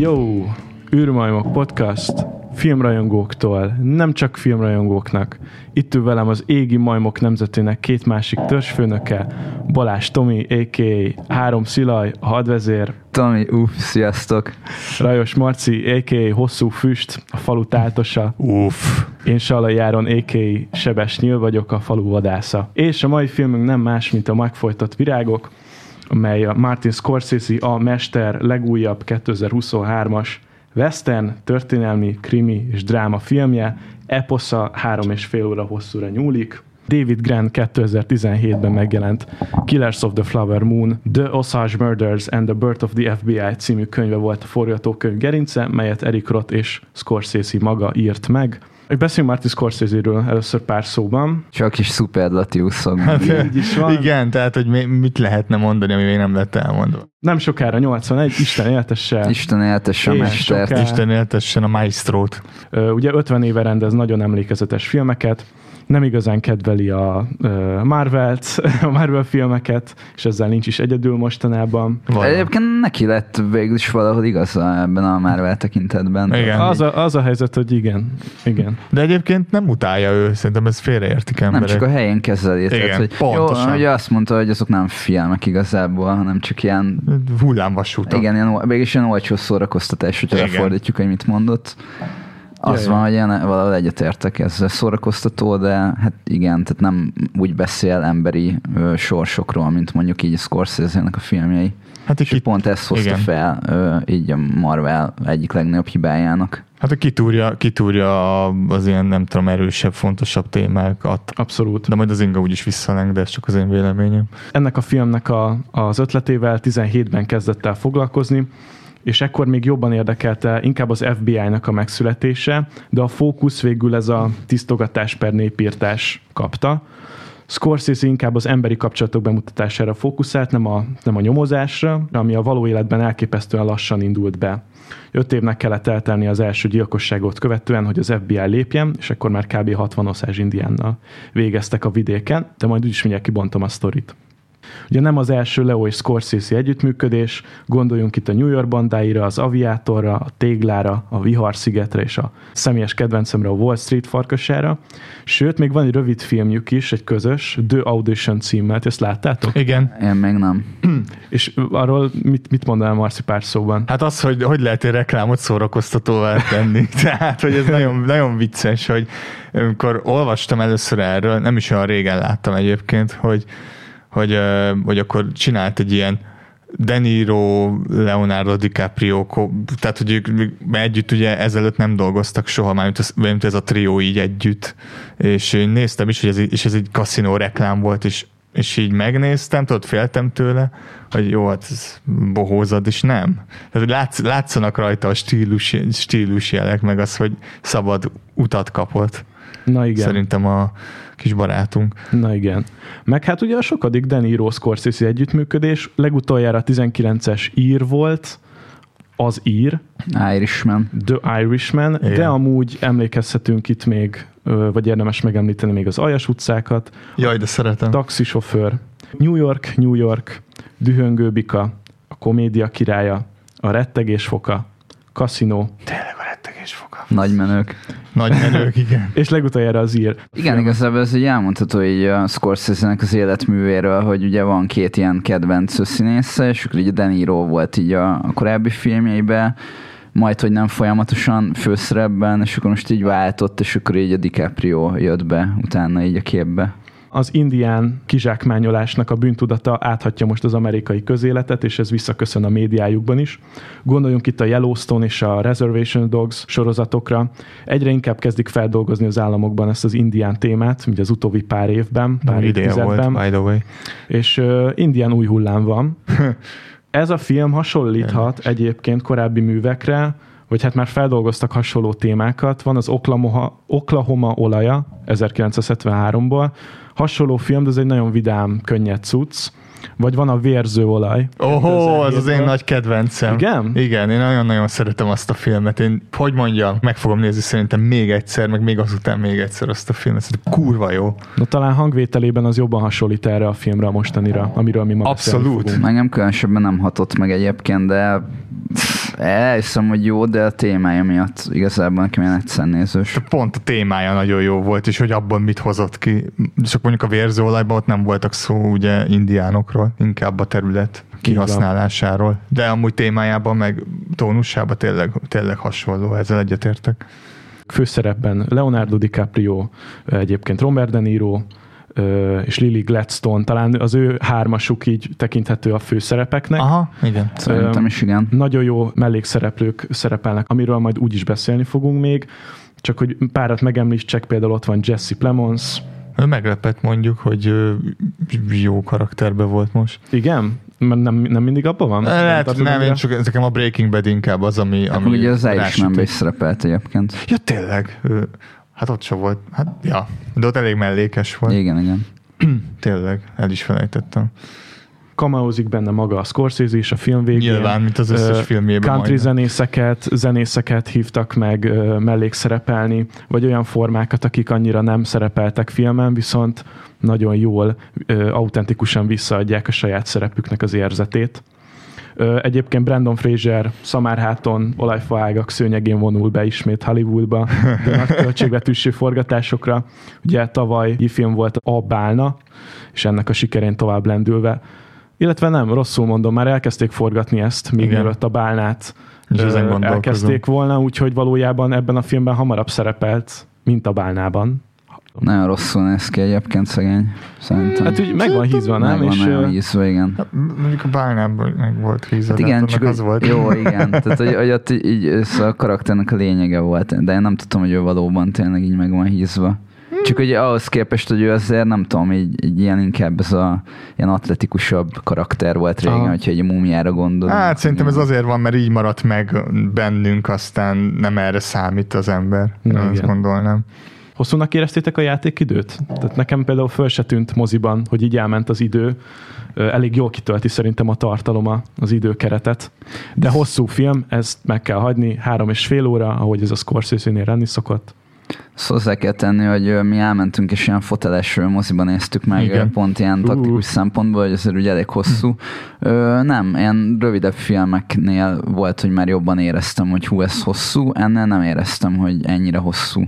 Jó! űrmajmok podcast filmrajongóktól, nem csak filmrajongóknak. Itt ül velem az Égi Majmok Nemzetének két másik törzsfőnöke, Balázs Tomi, a.k.a. Három Szilaj, a hadvezér, Tomi, uff, sziasztok. Rajos Marci, a.k.a. Hosszú Füst, a falu táltosa. Uff. Én Sala Járon, a.k.a. Sebes Nyíl vagyok, a falu vadásza. És a mai filmünk nem más, mint a Megfojtott Virágok, amely a Martin Scorsese, a Mester legújabb 2023-as western, történelmi, krimi és dráma filmje, eposza három és fél óra hosszúra nyúlik. David Grant 2017-ben megjelent Killers of the Flower Moon, The Osage Murders and the Birth of the FBI című könyve volt a forgatókönyv gerince, melyet Eric Roth és Scorsese maga írt meg. Beszéljünk Martin Scorsese-ről először pár szóban. Csak is szuperlatiuszok. Hát, Így is van. Igen, tehát, hogy mi- mit lehetne mondani, ami még nem lett elmondva. Nem sokára 81, Isten éltesse. Isten éltesse a mestert. soká- Isten éltessen a maestrót. Ugye 50 éve rendez nagyon emlékezetes filmeket, nem igazán kedveli a Marvelt, a Marvel filmeket, és ezzel nincs is egyedül mostanában. Valami. Egyébként neki lett végül is valahol igaza ebben a Marvel tekintetben. Igen. Az a, az a helyzet, hogy igen, igen. De egyébként nem utálja ő, szerintem ez félreértik Nem emberek. csak a helyén kezeli. Igen, tehát, hogy pontosan. Jó, ugye azt mondta, hogy azok nem filmek igazából, hanem csak ilyen Hullámvasúta. Igen, ilyen, végülis ilyen olcsó szórakoztatás, hogyha lefordítjuk, hogy mit mondott. Az van, hogy ilyen, valahol egyetértek ezzel szórakoztató, de hát igen, tehát nem úgy beszél emberi ö, sorsokról, mint mondjuk így a Scorsese-nek a filmjei. Hát, És ki, pont ezt hozta igen. fel ö, így a Marvel egyik legnagyobb hibájának. hát kitúrja, kitúrja az ilyen, nem tudom, erősebb, fontosabb témákat. Abszolút. De majd az Inga úgyis visszaleng, de ez csak az én véleményem. Ennek a filmnek a, az ötletével 17-ben kezdett el foglalkozni, és ekkor még jobban érdekelte inkább az FBI-nak a megszületése, de a fókusz végül ez a tisztogatás per népírtás kapta. Scorsese inkább az emberi kapcsolatok bemutatására fókuszált, nem a, nem a nyomozásra, ami a való életben elképesztően lassan indult be. Öt évnek kellett eltelni az első gyilkosságot követően, hogy az FBI lépjen, és akkor már kb. 60 oszás indiánnal végeztek a vidéken, de majd úgyis mindjárt kibontom a sztorit. Ugye nem az első Leo és Scorsese együttműködés, gondoljunk itt a New York bandáira, az Aviátorra, a Téglára, a Vihar-szigetre és a személyes kedvencemre, a Wall Street farkasára. Sőt, még van egy rövid filmjük is, egy közös, The Audition címmel, ezt láttátok? Igen. Én még nem. És arról mit, mit mondanál Marci pár szóban? Hát az, hogy hogy lehet egy reklámot szórakoztatóvá tenni. Tehát, hogy ez nagyon, nagyon vicces, hogy amikor olvastam először erről, nem is olyan régen láttam egyébként, hogy, hogy, hogy akkor csinált egy ilyen De Niro, Leonardo DiCaprio, tehát hogy ők együtt ugye ezelőtt nem dolgoztak soha, már mint ez, mint ez a trió így együtt, és én néztem is, hogy ez, és ez egy kaszinó reklám volt, és és így megnéztem, tudod, féltem tőle, hogy jó, hát ez bohózad, és nem. Tehát látsz, látszanak rajta a stílus, stílusjelek, meg az, hogy szabad utat kapott. Na igen. Szerintem a kis barátunk. Na igen. Meg hát ugye a sokadik De Niro Scorsese együttműködés, legutoljára 19-es ír volt, az ír, Irishman. The Irishman, Igen. de amúgy emlékezhetünk itt még, vagy érdemes megemlíteni még az Aljas utcákat, Jaj, de szeretem. taxisofőr, New York, New York, Dühöngő Bika, a komédia királya, a rettegés foka, kaszinó, Tényleg a rettegés foga. Nagy menők. Nagy menők, igen. és legutoljára az ír. Igen, igazából ez így elmondható így a Scorsese-nek az életművéről, hogy ugye van két ilyen kedvenc színésze, és akkor ugye De Niro volt így a, a korábbi filmjeiben, majd, hogy nem folyamatosan főszerepben, és akkor most így váltott, és akkor így a DiCaprio jött be utána így a képbe. Az indián kizsákmányolásnak a bűntudata áthatja most az amerikai közéletet, és ez visszaköszön a médiájukban is. Gondoljunk itt a Yellowstone és a Reservation Dogs sorozatokra. Egyre inkább kezdik feldolgozni az államokban ezt az indián témát, ugye az utóbbi pár évben, pár volt, évtizedben. by the way. És uh, indián új hullám van. Ez a film hasonlíthat egyébként korábbi művekre, vagy hát már feldolgoztak hasonló témákat. Van az Oklahoma, Oklahoma olaja 1973-ból. Hasonló film, de ez egy nagyon vidám, könnyed cucc. Vagy van a Vérző olaj. Ohó, az az én 2007-ből. nagy kedvencem. Igen? Igen, én nagyon-nagyon szeretem azt a filmet. Én, hogy mondjam, meg fogom nézni szerintem még egyszer, meg még azután még egyszer azt a filmet. Szerintem kurva jó. Na talán hangvételében az jobban hasonlít erre a filmre a mostanira, amiről mi ma Abszolút. Engem különösebben nem hatott meg egyébként, de elhiszem, hogy jó, de a témája miatt igazából nekem ilyen egyszer nézős. Pont a témája nagyon jó volt, és hogy abban mit hozott ki. Csak mondjuk a vérzőolajban ott nem voltak szó ugye indiánokról, inkább a terület kihasználásáról. De amúgy témájában meg tónusában tényleg, tényleg hasonló, ezzel egyetértek. Főszerepben Leonardo DiCaprio, egyébként Robert De Niro, és Lily Gladstone, talán az ő hármasuk így tekinthető a főszerepeknek. Aha, igen. Szerintem is igen. Nagyon jó mellékszereplők szerepelnek, amiről majd úgy is beszélni fogunk még, csak hogy párat megemlítsek, például ott van Jesse Plemons. Ő meglepett mondjuk, hogy jó karakterbe volt most. Igen? Mert nem, nem mindig abban van? Lehet, nem, annyira? én csak nekem a Breaking Bad inkább az, ami... Akkor ami ugye az. Irishmanben is szerepelt egyébként. Ja, tényleg. Hát ott se volt. Hát, ja. De ott elég mellékes volt. Igen, igen. Tényleg, el is felejtettem. Kamaozik benne maga a Scorsese is a film végén. Nyilván, mint az összes filmjében Country majdnem. zenészeket, zenészeket hívtak meg ö, mellékszerepelni, vagy olyan formákat, akik annyira nem szerepeltek filmen, viszont nagyon jól, autentikusan visszaadják a saját szerepüknek az érzetét. Egyébként Brandon Fraser szamárháton, olajfaágak szőnyegén vonul be ismét Hollywoodba, de nagy költségvetésű forgatásokra. Ugye tavaly film volt a Bálna, és ennek a sikerén tovább lendülve. Illetve nem, rosszul mondom, már elkezdték forgatni ezt, míg Igen. mielőtt a Bálnát És ezen elkezdték volna, úgyhogy valójában ebben a filmben hamarabb szerepelt, mint a Bálnában. Nagyon rosszul néz ki egyébként szegény. Szerintem. Hát úgy meg van hízva, nem? Meg van És, nagyon ö, hízva, igen. Hát, mondjuk a bálnában meg volt hízva, Hát igen, hát csak az volt. Jó, igen. Tehát, hogy, hogy ott így, ez a karakternek a lényege volt, de én nem tudtam, hogy ő valóban tényleg így meg van hízva. Csak hogy ahhoz képest, hogy ő azért nem tudom, így, így ilyen inkább ez a ilyen atletikusabb karakter volt régen, Aha. hogyha egy múmiára gondolunk. Hát szerintem ez Igen. azért van, mert így maradt meg bennünk, aztán nem erre számít az ember. Én azt igen. gondolnám. Hosszúnak éreztétek a játékidőt? Tehát nekem például föl se tűnt moziban, hogy így elment az idő. Elég jól kitölti szerintem a tartaloma az időkeretet. De hosszú film, ezt meg kell hagyni, három és fél óra, ahogy ez a Scorsese-nél lenni szokott. Azt hozzá kell tenni, hogy mi elmentünk, és ilyen foteles moziban néztük meg, Igen. Pont ilyen taktikus szempontból, hogy azért ugye elég hosszú. Ö, nem, ilyen rövidebb filmeknél volt, hogy már jobban éreztem, hogy hú, ez hosszú, ennél nem éreztem, hogy ennyire hosszú.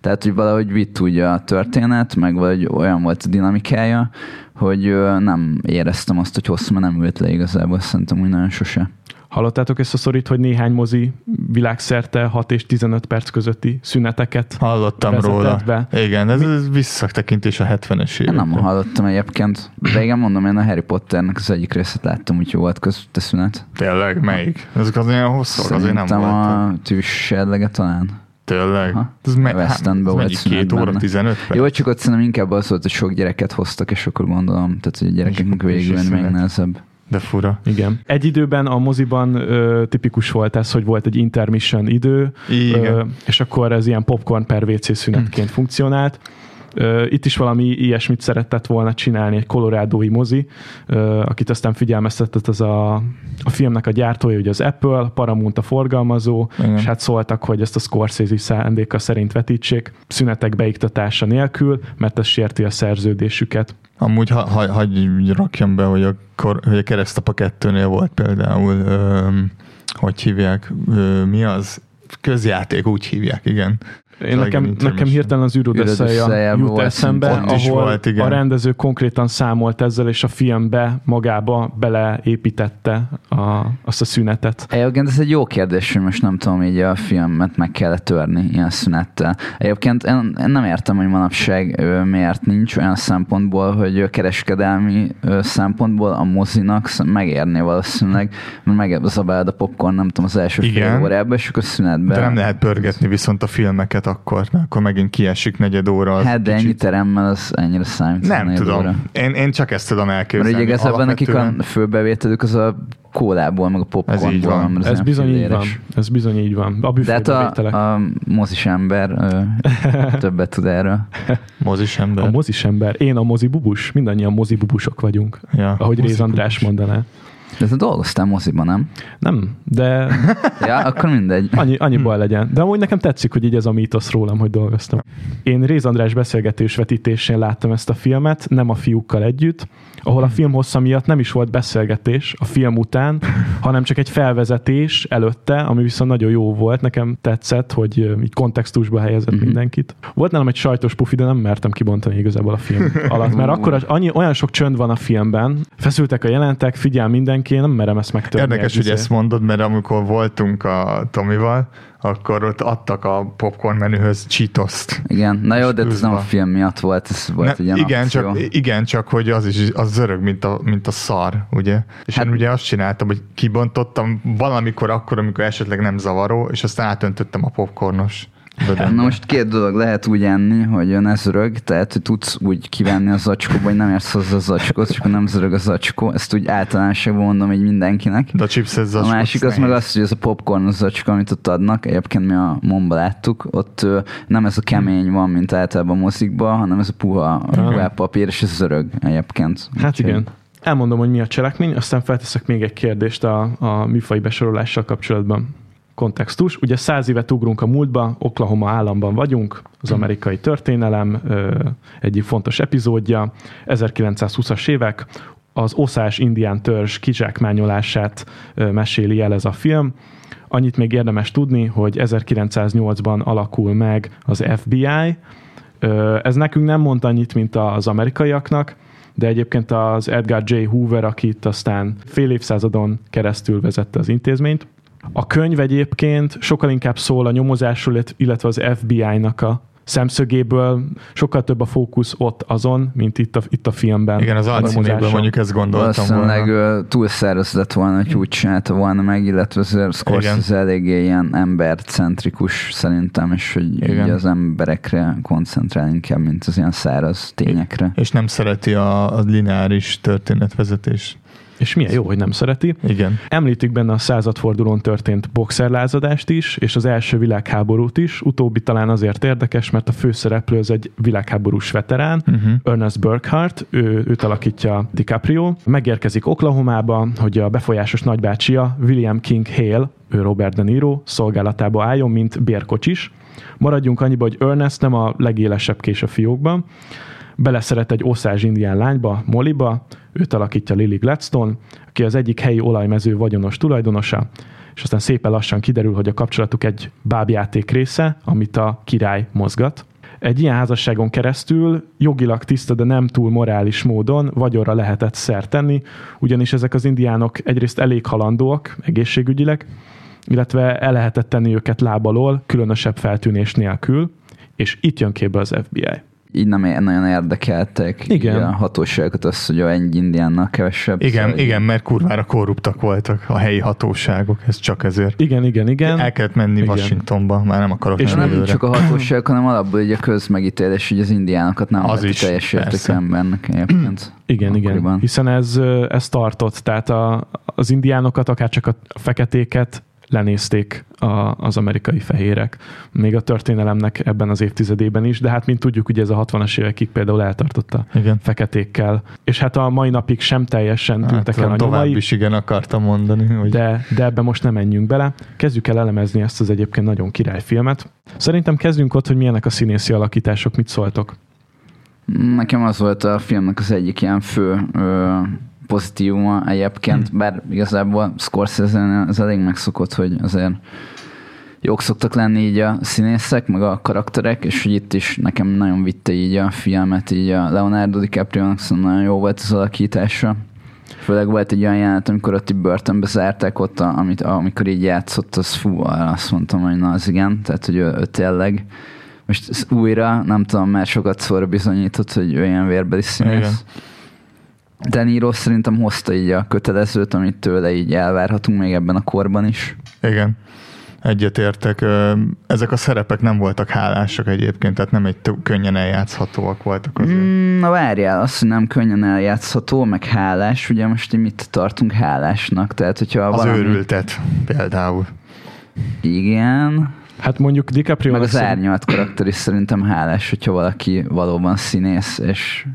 Tehát, hogy valahogy vitt ugye a történet, meg valahogy olyan volt a dinamikája, hogy nem éreztem azt, hogy hosszú, mert nem ült le igazából, szerintem úgy nagyon sose. Hallottátok ezt a szorít, hogy néhány mozi világszerte 6 és 15 perc közötti szüneteket Hallottam róla. be. Igen, ez, ez visszatekintés a 70-es Én évekre. nem hallottam egyébként, de igen, mondom, én a Harry Potternek az egyik részét láttam, úgyhogy volt közte szünet. Tényleg, melyik? Ezek az olyan hosszúak, azért nem voltak. a tűzsedlege talán. Tényleg? Aha. Ez, me- West Endben ez volt Két óra, benne. 15 perc? Jó, csak ott szerintem inkább az volt, hogy sok gyereket hoztak, és akkor gondolom, tehát hogy a gyerekeknek végül még nehezebb. De fura. Igen. Egy időben a moziban ö, tipikus volt ez, hogy volt egy intermission idő, Igen. Ö, és akkor ez ilyen popcorn per WC szünetként funkcionált. Itt is valami ilyesmit szeretett volna csinálni egy kolorádói mozi, akit aztán figyelmeztetett az a, a filmnek a gyártója, ugye az Apple, Paramount a forgalmazó, Igen. és hát szóltak, hogy ezt a Scorsese szándéka szerint vetítsék, szünetek beiktatása nélkül, mert ez sérti a szerződésüket. Amúgy ha, ha, hagyj rakjam be, hogy a, kor, hogy a keresztapa kettőnél volt például, öm, hogy hívják, ö, mi az? Közjáték, úgy hívják, igen. Én nekem, nekem hirtelen az űrod jut eszembe, ahol volt, igen. a rendező konkrétan számolt ezzel, és a filmbe magába beleépítette a, azt a szünetet. Egyébként ez egy jó kérdés, hogy most nem tudom, így a filmet meg kellett törni ilyen szünettel. Egyébként én, én nem értem, hogy manapság miért nincs olyan szempontból, hogy kereskedelmi szempontból a mozinak megérné valószínűleg, mert megzabálod a popcorn, nem tudom, az első Igen. fél órában, és akkor szünetben. De nem lehet pörgetni viszont a filmeket akkor, mert akkor megint kiesik negyed óra. az Hát de ennyi kicsit- teremmel az ennyire számít. Nem tudom. óra. Én, én csak ezt tudom Mert elképzelni. ugye igazából nekik a főbevételük az a kólából, meg a popcornból. így van. mert Ez ilyen bizony így van. Ez bizony így van. A De hát a, a mozis ember ö, többet tud erről. Mozis ember. A mozis ember. Én a mozi bubus. Mindannyian mozi bubusok vagyunk. ja, Ahogy Réz András mondaná. De te dolgoztál moziban, nem? Nem, de Ja, akkor mindegy. annyi, annyi baj legyen. De amúgy nekem tetszik, hogy így ez a mítosz rólam, hogy dolgoztam. Én Réz András beszélgetős vetítésén láttam ezt a filmet, nem a fiúkkal együtt, ahol a film hossza miatt nem is volt beszélgetés a film után, hanem csak egy felvezetés előtte, ami viszont nagyon jó volt. Nekem tetszett, hogy így kontextusba helyezett Mhm. mindenkit. Volt nálam egy sajtos pufi, de nem mertem kibontani igazából a film alatt, mert akkor annyi, olyan sok csönd van a filmben, feszültek a jelentek, figyel mindenki, én nem merem ezt megtörni. Érdekes, egy hogy izé- ezt mondod, mert amikor voltunk a Tomival, akkor ott adtak a popcorn menühöz Cheetos-t. Igen, na jó, de ez nem a film miatt volt, ez volt egy Ne, ilyen igen, csak, igen, csak hogy az is az zörög, mint a, mint a szar, ugye? És hát, Hát- én ugye azt csináltam, hogy kibontottam valamikor akkor, amikor esetleg nem zavaró, és aztán átöntöttem a popcornos bödönbe. Na most két dolog lehet úgy enni, hogy ne zörög, tehát hogy tudsz úgy kivenni a zacskóba, hogy nem érsz hozzá a zacskót, akkor nem zörög a zacskó. Ezt úgy általánosságban mondom így mindenkinek. De a chipset A másik az meg az, hogy ez a popcorn zacska, amit ott adnak, egyébként mi a momba láttuk, ott nem ez a kemény van, mint általában a mozikban, hanem ez a puha, puha papír, és ez zörög egyébként. Hát Úgyhogy- igen. Elmondom, hogy mi a cselekmény, aztán felteszek még egy kérdést a, a műfai besorolással kapcsolatban. Kontextus. Ugye száz évet ugrunk a múltba, Oklahoma államban vagyunk, az amerikai történelem egyik fontos epizódja, 1920-as évek, az oszás indián törzs kizsákmányolását meséli el ez a film. Annyit még érdemes tudni, hogy 1908-ban alakul meg az FBI, Ez nekünk nem mond annyit, mint az amerikaiaknak, de egyébként az Edgar J. Hoover, aki itt aztán fél évszázadon keresztül vezette az intézményt. A könyv egyébként sokkal inkább szól a nyomozásról, illetve az FBI-nak a szemszögéből, sokkal több a fókusz ott azon, mint itt a, itt a filmben. Igen, az alcíméből mondjuk ezt gondoltam Valószínűleg volna. ö, túl száraz lett volna, hogy úgy csinálta volna meg, illetve azért Scorsese eléggé ilyen embercentrikus szerintem, és hogy így Igen. az emberekre koncentrál inkább, mint az ilyen száraz tényekre. És nem szereti a, a lineáris történetvezetés. És milyen jó, hogy nem szereti. Igen. Említik benne a századfordulón történt boxerlázadást is, és az első világháborút is. Utóbbi talán azért érdekes, mert a főszereplő az egy világháborús veterán, Uh-huh. Ernest Burkhardt, ő, őt alakítja DiCaprio. Megérkezik Oklahomába, hogy a befolyásos nagybácsia William King Hale, ő Robert De Niro, szolgálatába álljon, mint bérkocsis. Maradjunk annyiba, hogy Ernest nem a legélesebb kés a fiókban. Beleszeret egy oszázs indián lányba, Mollyba, őt alakítja Lily Gladstone, aki az egyik helyi olajmező vagyonos tulajdonosa, és aztán szépen lassan kiderül, hogy a kapcsolatuk egy bábjáték része, amit a király mozgat. Egy ilyen házasságon keresztül jogilag tiszta, de nem túl morális módon vagyonra lehetett szert tenni, ugyanis ezek az indiánok egyrészt elég halandóak egészségügyileg, illetve el lehetett tenni őket lábalól, különösebb feltűnés nélkül, és itt jön képbe az FBI. Így nem nagyon érdekeltek Igen. a hatóságokat az, hogy a ennyi indiánnak kevesebb. Igen, szóval igen, mert kurvára korruptak voltak a helyi hatóságok, ez csak ezért. Igen, igen, igen. El kellett menni Igen. Washingtonba, már nem akarok És nem előre. csak a hatóság, hanem alapból így a közmegítélés, hogy az indiánokat nem Az is, teljes embernek egyébként. Igen, igen. akkoriban. Hiszen ez, ez tartott, tehát a, az indiánokat, akár csak a feketéket lenézték a, az amerikai fehérek. Még a történelemnek ebben az évtizedében is, de hát mint tudjuk, ugye ez a 60-as évekig például eltartotta Igen. feketékkel. És hát a mai napig sem teljesen tűntek el a Hát, tovább nyomai, is igen akartam mondani, hogy de, de ebbe most nem menjünk bele. Kezdjük el elemezni ezt az egyébként nagyon királyfilmet. Szerintem kezdjünk ott, hogy milyenek a színészi alakítások, mit szóltok. Nekem az volt a filmnek az egyik ilyen fő ö, pozitívuma egyébként, bár igazából Scorsese ez elég megszokott, hogy azért jók szoktak lenni így a színészek, meg a karakterek, és hogy itt is nekem nagyon vitte így a filmet, így a Leonardo DiCaprio-nak szóval nagyon jó volt az alakítása. Főleg volt egy olyan jelenet, amikor ott így börtönbe zárták ott, a- amit, amikor így játszott, az fú, azt mondtam, hogy na az igen, tehát hogy ő, ő tényleg most újra, nem tudom, már sokat szóra bizonyított, hogy ő ilyen vérbeli színész. De Niro szerintem hozta így a kötelezőt, amit tőle így elvárhatunk még ebben a korban is. igen. Egyetértek. Ezek a szerepek nem voltak hálásak egyébként, tehát nem egy tök könnyen eljátszhatóak voltak azért. Mm, na várjál, azt, hogy nem könnyen eljátszható, meg hálás, ugye most így mit tartunk hálásnak? Tehát, hogyha Az valami... őrültet például. Igen, Hát mondjuk DiCaprio meg az árnyalt karakter is szerintem hálás, hogyha valaki valóban színész, és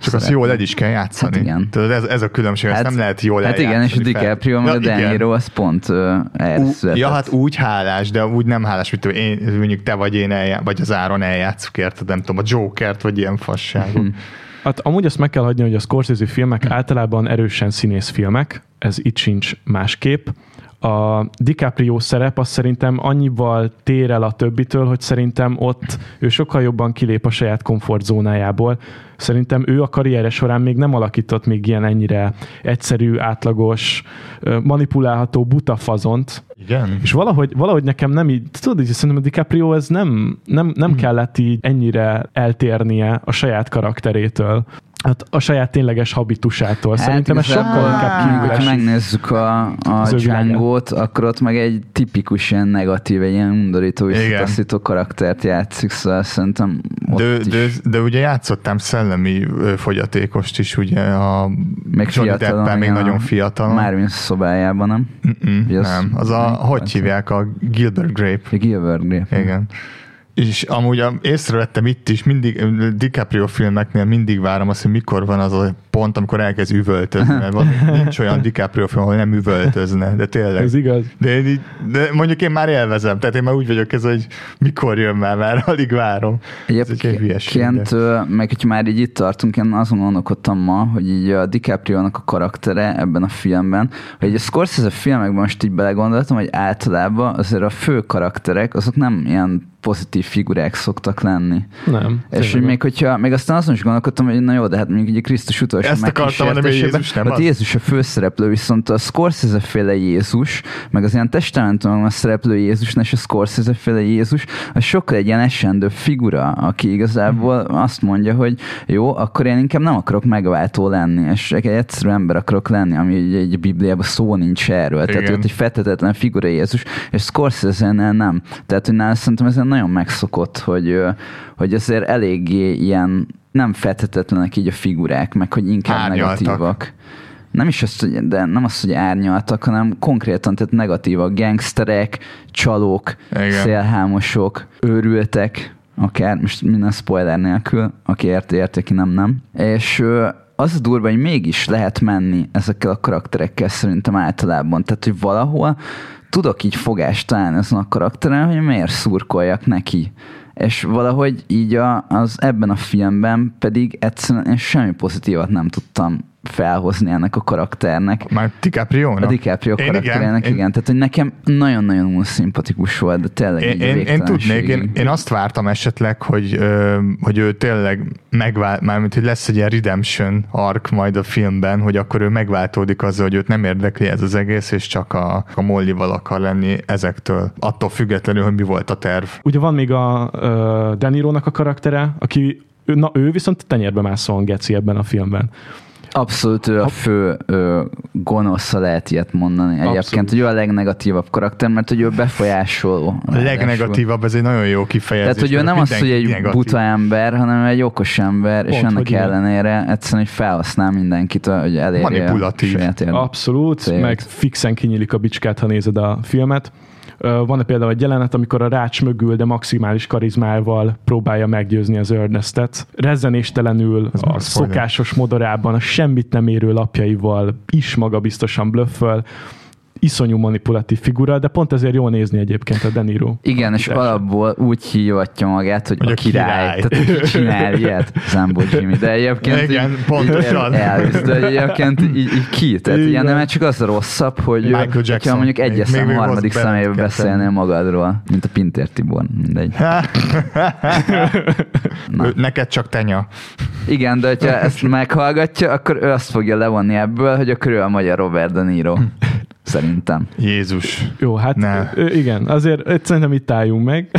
Csak azt jól el is kell játszani. Hát igen. Tudod, ez, ez a különbség, hát, ezt nem lehet jól Hát igen, és a DiCaprio meg a De Niro az pont uh, erre született. Ja, hát úgy hálás, de úgy nem hálás, mint én, mondjuk te vagy én eljá, vagy az Áron eljátszuk, érted? Nem tudom, a Jokert, vagy ilyen fasságot. Mhm. Hát amúgy azt meg kell hagyni, hogy a Scorsese filmek általában erősen színészfilmek, ez itt sincs másképp. A DiCaprio szerep az szerintem annyival tér el a többitől, hogy szerintem ott ő sokkal jobban kilép a saját komfortzónájából. Szerintem ő a karriere során még nem alakított még ilyen ennyire egyszerű, átlagos, manipulálható buta fazont, Igen? és valahogy, valahogy nekem nem így, tudod, hogy szerintem a DiCaprio ez nem, nem, nem hmm. kellett így ennyire eltérnie a saját karakterétől. Hát a saját tényleges habitusától. Hát Szerintem ez sokkal inkább Ha kiindulás. megnézzük a, a. Django-t, akkor ott meg egy tipikus ilyen negatív, egy ilyen undorító, visszataszító karaktert játszik, szóval szerintem ott De, is. de, de, ugye játszottam szellemi fogyatékost is, ugye a Még Johnny fiatalon, Deppen még igen, nagyon a fiatal. Marvin szobájában, nem? Mm-mm, Ugye az- nem, az a, hogy hívják, a Gilbert Grape. A Gilbert Grape. Igen. És amúgy a, észrevettem itt is, mindig DiCaprio filmeknél mindig várom azt, hogy mikor van az a pont, amikor elkezd üvöltözni, mert van, nincs olyan DiCaprio film, ahol nem üvöltözne, de tényleg. Ez igaz. De, de mondjuk én már élvezem, tehát én már úgy vagyok ez, hogy mikor jön már, már alig várom. Egy de- Egyébként, ö, meg hogy már így itt tartunk, én azon gondolkodtam ma, hogy így a DiCaprio-nak a karaktere ebben a filmben, hogy így a Scorsese filmekben most így belegondoltam, hogy általában azért a fő karakterek, azok nem ilyen pozitív figurák szoktak lenni. Nem. És hogy még hogyha, még aztán azon is gondolkodtam, hogy na jó, de hát mondjuk egy Krisztus utolsó Ezt akartam hogy Jézus nem ott az. Jézus a főszereplő, viszont a Scorsese féle Jézus, meg az ilyen testamentumban szereplő Jézus, és a Scorsese féle Jézus, az sokkal egy ilyen esendő figura, aki igazából azt mondja, hogy jó, akkor én inkább nem akarok megváltó lenni, és egy egyszerű ember akarok lenni, ami egy, egy Bibliában szó nincs erről. Tehát Igen. ott egy fetetetlen figura Jézus, és Scorsese-nél nem. Tehát, hogy nála szerintem ez nagyon megszokott, hogy, hogy azért eléggé ilyen nem fethetetlenek így a figurák, meg hogy inkább Árnyaltak. negatívak. Nem is azt, hogy, de nem azt, hogy árnyaltak, hanem konkrétan, tehát negatívak, gangsterek, csalók, Igen. szélhámosok, őrültek, akár, most minden spoiler nélkül, aki érti, érti, aki nem, nem. És az a durva, hogy mégis lehet menni ezekkel a karakterekkel szerintem általában. Tehát, hogy valahol tudok így fogást találni azon a karakteren, hogy miért szurkoljak neki. És valahogy így a, az ebben a filmben pedig egyszerűen semmi pozitívat nem tudtam felhozni ennek a karakternek. Már DiCaprio-nak? A DiCaprio Én karakterének, igen, igen. Tehát, hogy nekem nagyon-nagyon unszimpatikus volt, de tényleg Én, én, én tudnék, én, én azt vártam esetleg, hogy, ö, hogy ő tényleg megvált, mármint, hogy lesz egy ilyen redemption arc majd a filmben, hogy akkor ő megváltódik azzal, hogy őt nem érdekli ez az egész, és csak a, a Mollival akar lenni ezektől. Attól függetlenül, hogy mi volt a terv. Ugye van még a uh, Denirónak a karaktere, aki ő, na ő viszont tenyérbe mászóan geci ebben a filmben. Abszolút ő a fő ö, gonosza lehet ilyet mondani egyébként, Abszolút. hogy ő a legnegatívabb karakter, mert hogy ő befolyásoló. A legnegatívabb, ez egy nagyon jó kifejezés. Tehát, hogy ő nem az, hogy egy negatív. buta ember, hanem egy okos ember, és Pont, ennek hogy igen. ellenére egyszerűen, hogy felhasznál mindenkit, hogy elérje Manipulatív. a saját érdekét. Abszolút, Célt. meg fixen kinyílik a bicskát, ha nézed a filmet. Ö, Van például egy jelenet, amikor a rács mögül, de maximális karizmával próbálja meggyőzni az Ernestet. Rezzenéstelenül, Ez a szokásos modorában, a semmit nem érő lapjaival is magabiztosan blöfföl. Iszonyú manipulatív figura, de pont ezért jól nézni egyébként a De Niro. Igen, és alapból úgy hívatja magát, hogy, Hogy a a király. király. Tehát ki csinál ilyet? Zambó Jimmy. De egyébként Igen, így, pontosan. Így Elvis, de egyébként így, így ki? Tehát Igen. ilyen nem csak az a rosszabb, hogy Jackson. mondjuk egyes még harmadik személybe beszélnél magadról, mint a Pintér Tibor, mindegy. Na. Ő- Neked csak tenya. Igen, de hogyha ezt meghallgatja, akkor ő azt fogja levonni ebből, hogy akkor ő a magyar Robert De Niro. Szerintem. Jézus. Jó, hát Ne. igen, azért szerintem itt álljunk meg.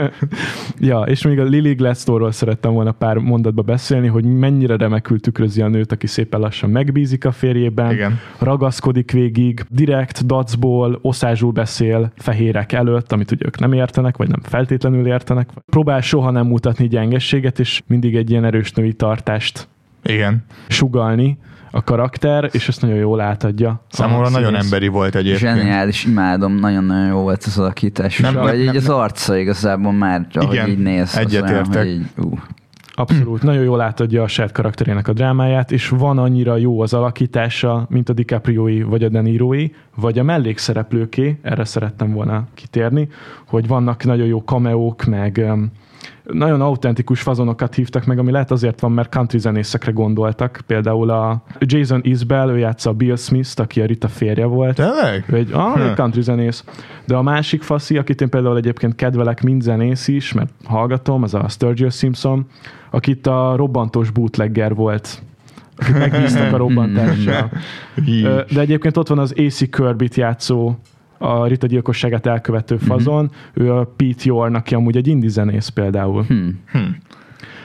ja, és még a Lily Gladstone-ról szerettem volna pár mondatba beszélni, hogy mennyire remekül tükrözi a nőt, aki szépen lassan megbízik a férjében, Igen. ragaszkodik végig, direkt dacból, oszázsul beszél fehérek előtt, amit ugye ők nem értenek, vagy nem feltétlenül értenek. Próbál soha nem mutatni gyengességet, és mindig egy ilyen erős női tartást Igen. sugalni a karakter, és ezt nagyon jól átadja. Számomra nagyon színész. emberi volt egyébként. Zseniális, imádom, nagyon-nagyon jó volt az alakítás. Nem- Nem, vagy nem- így az nem- arca igazából már, ahogy Igen, így néz. az egyetértek. így, ú. Abszolút. Nagyon jól átadja a saját karakterének a drámáját, és van annyira jó az alakítása, mint a DiCaprioi, vagy a De Niroi, vagy a mellékszereplőké, erre szerettem volna kitérni, hogy vannak nagyon jó kameók, meg um, nagyon autentikus fazonokat hívtak meg, ami lehet azért van, mert country zenészekre gondoltak. Például a Jason Isbell, ő játsza a Bill Smith-t, aki a Rita férje volt. Tényleg? Egy, ah, egy country zenész. De a másik faszi, akit én például egyébként kedvelek, mind zenész is, mert hallgatom, az a Sturgill Simpson, akit a robbantós bootlegger volt akit megbíztak a robbantással. De egyébként ott van az AC Kirby-t játszó a Rita gyilkosságát elkövető fazon, mm-hmm. ő a Pete Yorn, aki amúgy egy indie zenész például. Hmm.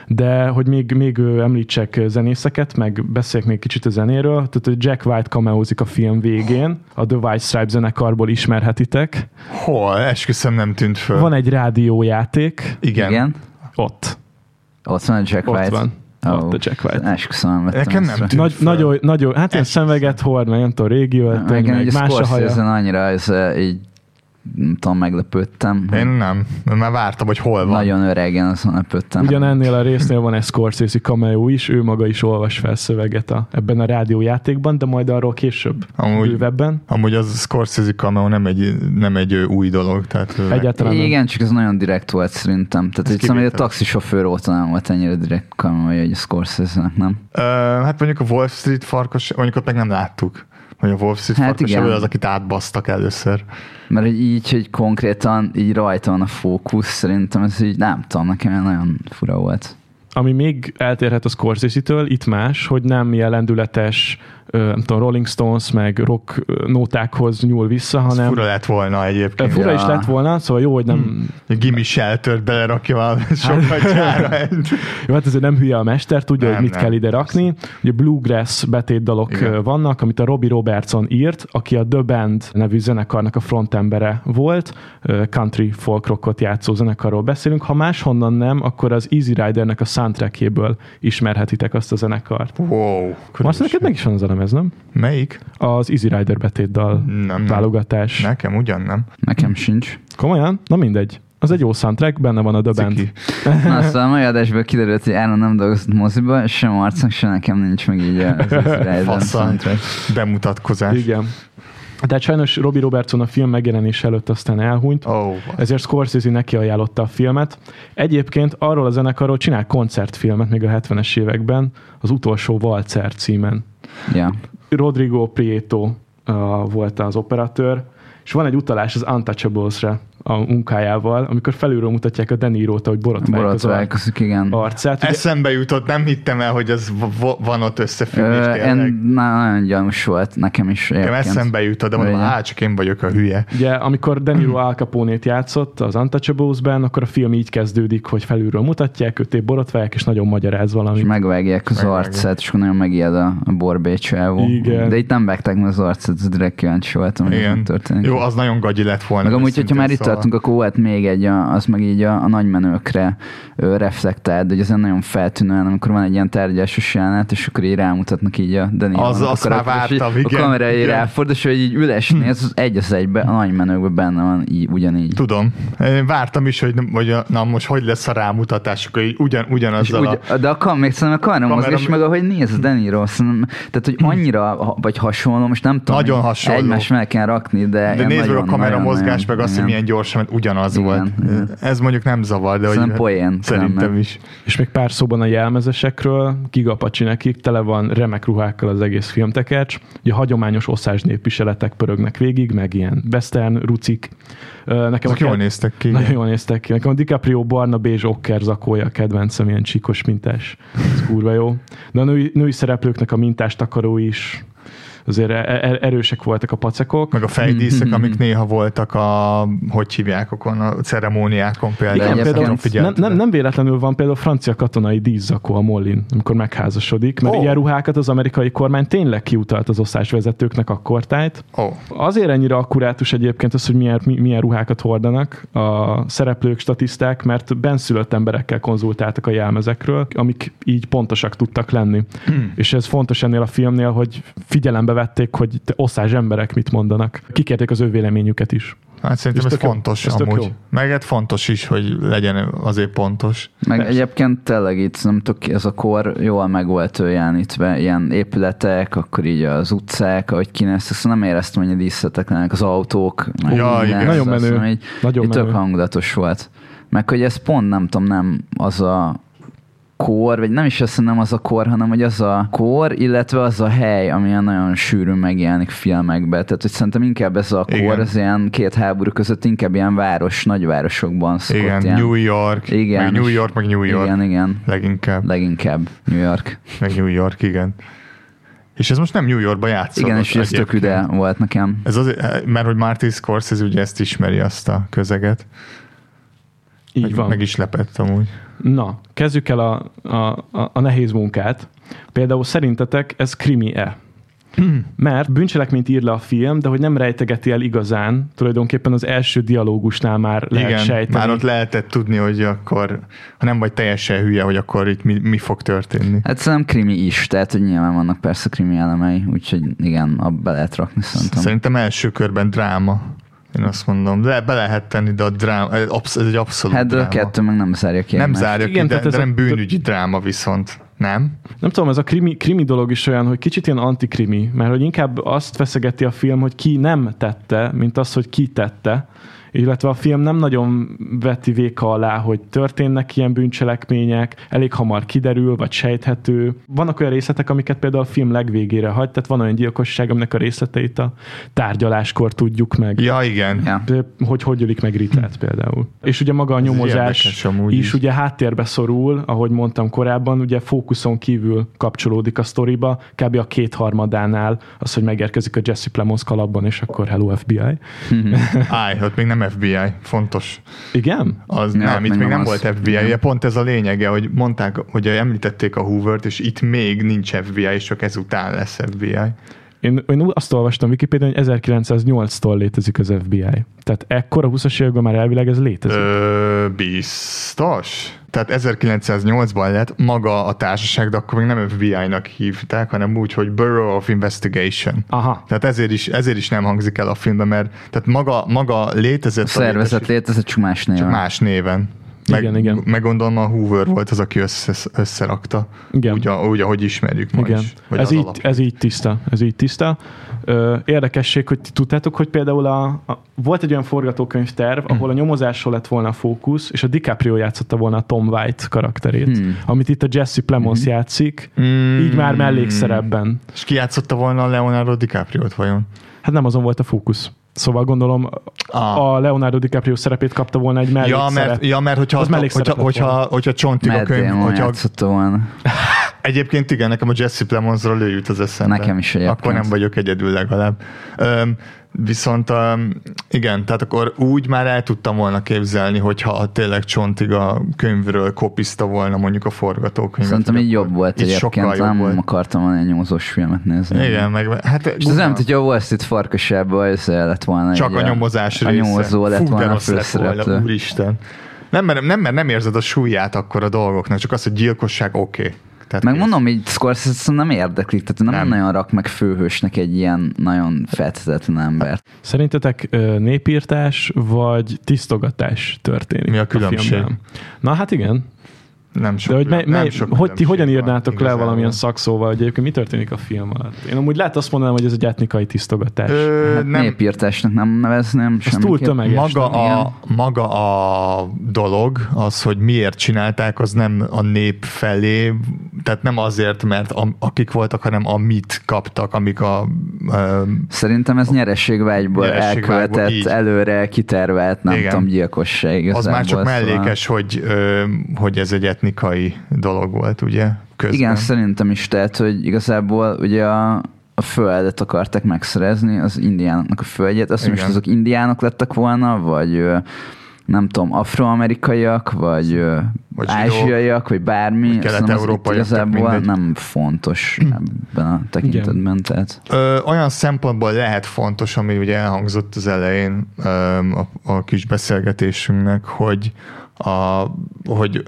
De hogy még, még említsek zenészeket, meg beszéljek még kicsit a zenéről, tehát hogy Jack White cameózik a film végén, a The White Stripes zenekarból ismerhetitek. Hol? Esküszöm nem tűnt föl. Van egy rádiójáték, Igen. Igen? ott. Ott van a Jack Ott White. van. Ott a Jack White. Esküszöm, nem vettem Nekem nem tűnt Nagy, nagyon, nagyon, hát ilyen szemveget hord, meg nem tudom, régi öltöny, meg egy más a haja. Annyira ez, eh, így tudom, meglepődtem. Én nem. Már vártam, hogy hol van. Nagyon öregen, azon lepődtem. Ugyan ennél a résznél van egy Scorsese cameo is, ő maga is olvas fel szöveget a, ebben a rádiójátékban, de majd arról később Amúgy- bővebben. Amúgy az Scorsese cameo nem egy, nem egy új dolog. Tehát Egyáltalán nem. Igen, csak ez nagyon direkt volt szerintem. Tehát Ez szóval, hogy a taxisofőr óta nem volt ennyire direkt kamerai, hogy a Scorsese-nek, nem? Ö, hát mondjuk a Wall Street farkas, mondjuk ott meg nem láttuk. Hogy a Wall Street Hát igen. az, akit átbasztak először. Mert hogy így, hogy konkrétan így rajta van a fókusz, szerintem ez így nem tudom, nekem nagyon fura volt. Ami még eltérhet a Scorsese-től, itt más, hogy nem ilyen lendületes, ö, nem tudom, Rolling Stones meg rock nótákhoz nyúl vissza, Ez hanem fura lett volna egyébként. fura Ja. is lett volna, szóval jó, hogy nem, Egy Gimme Shelter-t belerakja a sokat gyára. jó, hát ezért nem hülye a mester, tudja, Nem, hogy mit nem, kell ide rakni. Ugye bluegrass betétdalok Igen. vannak, amit a Robbie Robertson írt, aki a The Band nevű zenekarnak a frontembere volt, country folk rockot játszó zenekarról beszélünk. Ha máshonnan nem, akkor az Easy Ridernek a soundtrackjéből ismerhetitek azt a zenekart. Wow. Azt neked meg is van az a lemez, nem? Melyik? Az Easy Rider betétdal Nem, nem. válogatás. Nekem ugyan nem. Nekem sincs. Komolyan? Na mindegy. Az egy jó soundtrack, benne van a The Band. Na, szóval a mai adásból kiderült, hogy Áron nem dolgozott moziba, sem arcnak, sem nekem nincs meg így az Faszal. soundtrack. Bemutatkozás. Igen. Tehát sajnos Robbie Robertson a film megjelenése előtt aztán elhunyt, Oh, ezért Scorsese neki ajánlotta a filmet. Egyébként arról a zenekarról csinál koncertfilmet még a 70-es években, az utolsó Valcer címen. Ja. Rodrigo Prieto uh, volt az operatőr, és van egy utalás az Untouchables-re a munkájával, amikor felülről mutatják a Deniro-t, hogy Borotválkozik, igen. arcát. Ugye, Eszembe jutott, nem hittem el, hogy ez van ott összefüggés Ö, na, nagyon gyanús volt nekem is Nekem eszembe jutott, de mondom, hát csak én vagyok a hülye. Ugye, amikor De Niro Al Capone-t játszott az Untouchables-ben, akkor a film így kezdődik, hogy felülről mutatják, őt épp borotválják, és nagyon magyaráz És valamit. megvágják az Megvágják. arcát, és akkor nagyon megijed a, a borbécsávó. Igen. De itt nem vágták meg az arcát, ez direkt kíváncsi voltam, hogy történik. Jó, az nagyon gagyi lett volna. Meg amúgy, hogyha már itt. Tartunk, akkor volt még egy, a, az meg így a, a nagymenőkre ö, reflektált, hogy ezen nagyon feltűnően, amikor van egy ilyen tárgyásos jelenet, és akkor így rámutatnak így a Dani Az- Vannak azt a már vártam, A igen, kamera így ráfordul, és hogy így üles néz, az egy az egybe, a nagymenőkben benne van így, ugyanígy. Tudom. Én vártam is, hogy, hogy a, na most hogy lesz a rámutatás, akkor így ugyan, ugyanazzal úgy, a... de a kam, még szerintem a kamera Kamera mozgás, meg ahogy néz a Deniro, tehát hogy annyira, vagy hasonló, most nem tudom, Nagyon hasonló. egymás mellé kell rakni, de, De meg a kamera mozgás, meg azt, hogy milyen gyorsan, ugyanaz Igen, volt. igen. Ez mondjuk nem zavar, de hogy Szerintem poén szerintem is. És még pár szóban a jelmezesekről, gigapacsi nekik, tele van remek ruhákkal az egész filmtekercs. Ugye hagyományos oszás népviseletek pörögnek végig, meg ilyen western, rucik. Nekem Ezek a jól néztek ki. Nagyon jól néztek ki. Nekem a DiCaprio barna bézs okker zakója a kedvencem, ilyen csíkos mintás. Ez kurva jó. De a női, női szereplőknek a mintás takaró is azért e- e- erősek voltak a pacekok. Meg a fejdíszek, amik néha voltak a, hogy hívják, okon, a ceremóniákon például. Igen, például nem, nem, nem véletlenül van például francia katonai díszakó a Mollin, amikor megházasodik, mert oh. ilyen ruhákat az amerikai kormány tényleg kiutalt az osztásvezetőknek akkortájt. Ó, Azért ennyire akkurátus egyébként az, hogy milyen, mi- milyen ruhákat hordanak a szereplők, statiszták, mert benszülött emberekkel konzultáltak a jelmezekről, amik így pontosak tudtak lenni. És ez fontos ennél a filmnél, hogy figyelembe vették, hogy te osztás emberek mit mondanak. Kikérték az ő véleményüket is. Hát szerintem Ez ez tök jó. fontos Ez tök amúgy. jó. Meg hát fontos is, hogy legyen azért pontos. Meg Persze. egyébként tényleg itt, nem tudok, ez a kor jól meg volt jelenítve, ilyen épületek, akkor így az utcák, ahogy kinéztek, szóval nem éreztem, hogy a díszleteklenek az autók. meg Ja, minden, igen. Nagyon azt menő. mondom, Így, Nagyon így tök menő. hangulatos volt. Meg hogy ez pont nem tudom, nem az a kor, vagy nem is azt nem az a kor, hanem hogy az a kor, illetve az a hely, ami ilyen nagyon sűrűn megjelenik filmekbe. Tehát, hogy szerintem inkább ez a kor, Igen. az ilyen két háború között inkább ilyen város, nagyvárosokban szokott Igen, ilyen. New York, Igen, meg New York, meg New York. Igen, igen. Leginkább, Leginkább New York. meg New York, igen. És ez most nem New Yorkba játszott. Igen, és ez tök üde volt nekem. Ez azért, mert hogy Martin Scorsese ugye ezt ismeri azt a közeget. Így meg, van. meg is lepett amúgy. Na, kezdjük el a, a, a, a nehéz munkát. Például szerintetek ez krimi-e? Mert bűncselekményt ír le a film, de hogy nem rejtegeti el igazán, tulajdonképpen az első dialógusnál már lehet Igen, sejteni. már ott lehetett tudni, hogy akkor, ha nem vagy teljesen hülye, hogy akkor itt mi, mi fog történni. Hát szerintem krimi is, tehát hogy nyilván vannak persze krimi elemei, úgyhogy igen, abba be lehet rakni szerintem. Szerintem első körben dráma. Én azt mondom, de be lehet tenni, de a dráma, ez absz- ez egy abszolút Hát de a dráma. kettő meg nem zárja ki nem egymást. zárja Igen, ki, de, de a- nem bűnügyi dráma viszont. Nem? Nem tudom, ez a krimi, krimi dolog is olyan, hogy kicsit ilyen antikrimi, mert hogy inkább azt feszegeti a film, hogy ki nem tette, mint az, hogy ki tette, illetve a film nem nagyon veti véka alá, hogy történnek ilyen bűncselekmények, elég hamar kiderül, vagy sejthető. Vannak olyan részletek, amiket például a film legvégére hagy, tehát van olyan gyilkosság, aminek a részleteit a tárgyaláskor tudjuk meg. Ja, igen. Ja. De hogy hogy ölik meg Ritát például. És ugye maga a nyomozás is, is. ugye háttérbe szorul, ahogy mondtam korábban, ugye fókuszon kívül kapcsolódik a sztoriba, kb. a kétharmadánál az, hogy megérkezik a Jesse Plemons kalapban, és akkor hello FBI. Állj, ott még nem FBI, fontos. Igen? Az Ja, nem, itt még nem nem az. volt FBI, Igen. ugye pont ez a lényege, hogy mondták, hogy említették a Hoovert, és itt még nincs FBI, és csak ezután lesz FBI. Én, én azt olvastam Wikipédián, hogy 1908-tól létezik az FBI. Tehát ekkor a 20-as években már elvileg ez létezik. Ö, biztos? Tehát 1908-ban lett maga a társaság, de akkor még nem FBI-nak hívták, hanem úgy, hogy Bureau of Investigation. Aha. Tehát ezért is, ezért is nem hangzik el a filmben, mert tehát maga, maga létezett A szervezet létesít- létezett, csak más néven. csak más néven. Meg, Igen, igen. meg gondolom a Hoover volt az, aki össze, összerakta. Igen. Úgy, úgy, ahogy ismerjük ma Igen, is. Ez így, alapján. ez így tiszta. Ez így tiszta. Ö, érdekesség, hogy ti tudtátok, hogy például a, a, volt egy olyan forgatókönyvterv, ahol a nyomozásról lett volna a fókusz, és a DiCaprio játszotta volna a Tom White karakterét, Hmm. amit itt a Jesse Plemons játszik, Mm. így már mellékszerepben. És ki játszotta volna a Leonardo DiCaprio-t vajon? Hát nem azon volt a fókusz. Szóval gondolom Ah. a Leonardo DiCaprio szerepét kapta volna egy Ja, mellékszerep. mert, ja, mert hogyha, Az mellékszerep hogyha, hogyha, hogyha csontig a könyv, hogyha, volna. egyébként igen, nekem a Jesse Plemonsról ő jut az eszembe. Nekem is egyébként. Akkor nem vagyok egyedül legalább. Öm, viszont öm, igen, tehát akkor úgy már el tudtam volna képzelni, hogyha tényleg csontig a könyvről kopizta volna mondjuk a forgatókönyvet. Szerintem így jobb volt így egyébként, sokkal jobb nem volt. akartam volna egy nyomozós filmet nézni. Igen, meg hát És ez nem, hogy a Wall Street farkasában ez lett volna Csak a nyomozás a része. nyomozó lett Fú, volna a főszereplő. úristen. Nem mert, nem, mert nem érzed a súlyát akkor a dolgoknak, csak az, hogy gyilkosság oké. Okay. Tehát Meg kész. mondom, így Scorsese nem érdeklik, tehát nem, Nem. nagyon rak meg főhősnek egy ilyen nagyon fethetetlen embert. Szerintetek ö, népírtás vagy tisztogatás történik? Mi a különbség? filmben? Na hát igen. Nem sok, De hogy, mely, nem mely, sok hogy ti hogyan van írnátok le igazából. valamilyen szakszóval, hogy egyébként mi történik a film alatt? Én amúgy lehet azt mondanám, hogy ez egy etnikai tisztogatás. Ö, Hát nem, népírtásnak nem nevezném Ez túl tömeges. maga, nem? a, maga a dolog, az, hogy miért csinálták, az nem a nép felé, tehát nem azért, mert a, akik voltak, hanem amit kaptak, amik a... Ö, Szerintem ez nyerességvágyból Nyerességvágyból, elkövetett, így. előre kitervelt, nem Igen. tudom, gyilkosság az már csak szóval- mellékes, hogy, ö, hogy ez egy etnikai dolog volt, ugye? Közben. Igen, szerintem is, tehát, hogy igazából ugye a, a földet akarták megszerezni, az indiánoknak a földjét. Azt most azok indiánok lettek volna, vagy nem tudom, afroamerikaiak, vagy, Vagy ázsiaiak, vagy bármi. vagy tök igazából mindegy. nem fontos ebben a tekintetben. Tehát. Ö, olyan szempontból lehet fontos, ami ugye elhangzott az elején ö, a, a kis beszélgetésünknek, hogy, a, hogy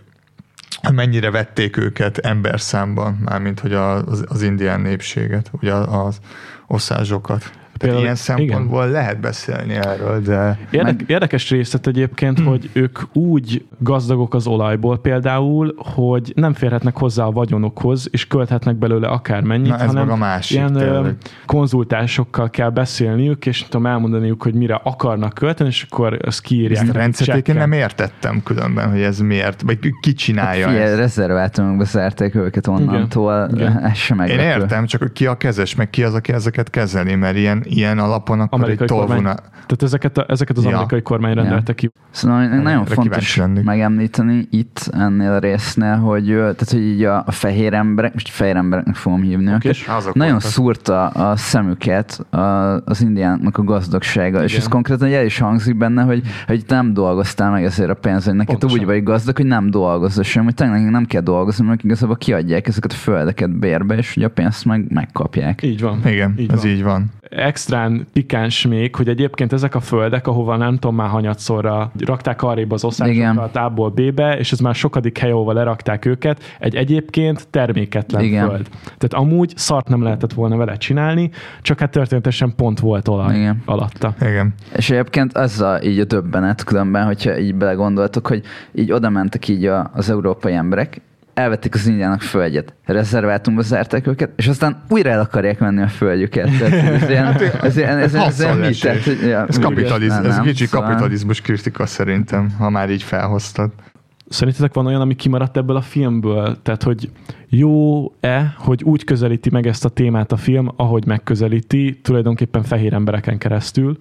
mennyire vették őket emberszámban, mármint hogy az, az indián népséget, ugye az oszázsokat. Például- ilyen szempontból lehet beszélni erről, de Érdek, Meg- érdekes részlet egyébként, hogy ők úgy gazdagok az olajból például, hogy nem férhetnek hozzá a vagyonokhoz, és költhetnek belőle akármennyit, Na, ez hanem a másik, ilyen tényleg. konzultásokkal kell beszélniük, és nem tudom elmondaniuk, hogy mire akarnak költeni, és akkor ezt kiírják. ezt a nekik rendszert én nem értettem különben, hogy ez miért, vagy ki csinálja Figyelj, ezt. rezervátumokba zárták őket onnantól, Igen. ez sem Én meglepő. értem, csak hogy ki a kezes, meg ki az, aki ezeket kezeli, mert ilyen, ilyen alapon akkor Amerikai egy kormány. tolvona... Tehát ezeket, a, ezeket az Ja. amerikai kormány rendelte ki. Szóval nagyon Erre fontos megemlíteni itt ennél a résznél, hogy, tehát, hogy így a, a fehér emberek, most fehér embereknek fogom hívni Oké. őket, nagyon voltak. szúrta a szemüket a, az indiánnak a gazdagsága, és Igen. ez konkrétan el is hangzik benne, hogy, hogy nem dolgoztál meg ezért a pénzt, hogy neked Pontosan. úgy vagy gazdag, hogy nem dolgozol sem, hogy tényleg nem kell dolgozni, mert igazából kiadják ezeket a földeket bérbe, és ugye a pénzt meg megkapják. Így van. Igen, Így ez van. így van. Extrán pikáns még, hogy egyébként ezek a földek, ahova nem tudom már hanyatszorra rakták arrébb az osztálysokat A-ból B-be, és ez már sokadik hely, ahova lerakták őket, egy egyébként terméketlen Igen. föld. Tehát amúgy szart nem lehetett volna vele csinálni, csak hát történetesen pont volt olaj Igen. alatta. Igen. És egyébként az a, így a döbbenet különben, hogyha így belegondoltok, hogy így oda mentek így a, az európai emberek, elvették az indiának földjet, rezervátumba zárták őket, és aztán újra el akarják venni a földjüket. Tehát ez ilyen, ez ilyen, ez, ez, ilyen mit? Tehát, hogy- ja, Ez, kapitaliz, nem, ez nem, kicsi szóval- kapitalizmus kritika szerintem, ha már így felhoztad. Szerintetek van olyan, ami kimaradt ebből a filmből? Tehát, hogy jó-e, hogy úgy közelíti meg ezt a témát a film, ahogy megközelíti, tulajdonképpen fehér embereken keresztül,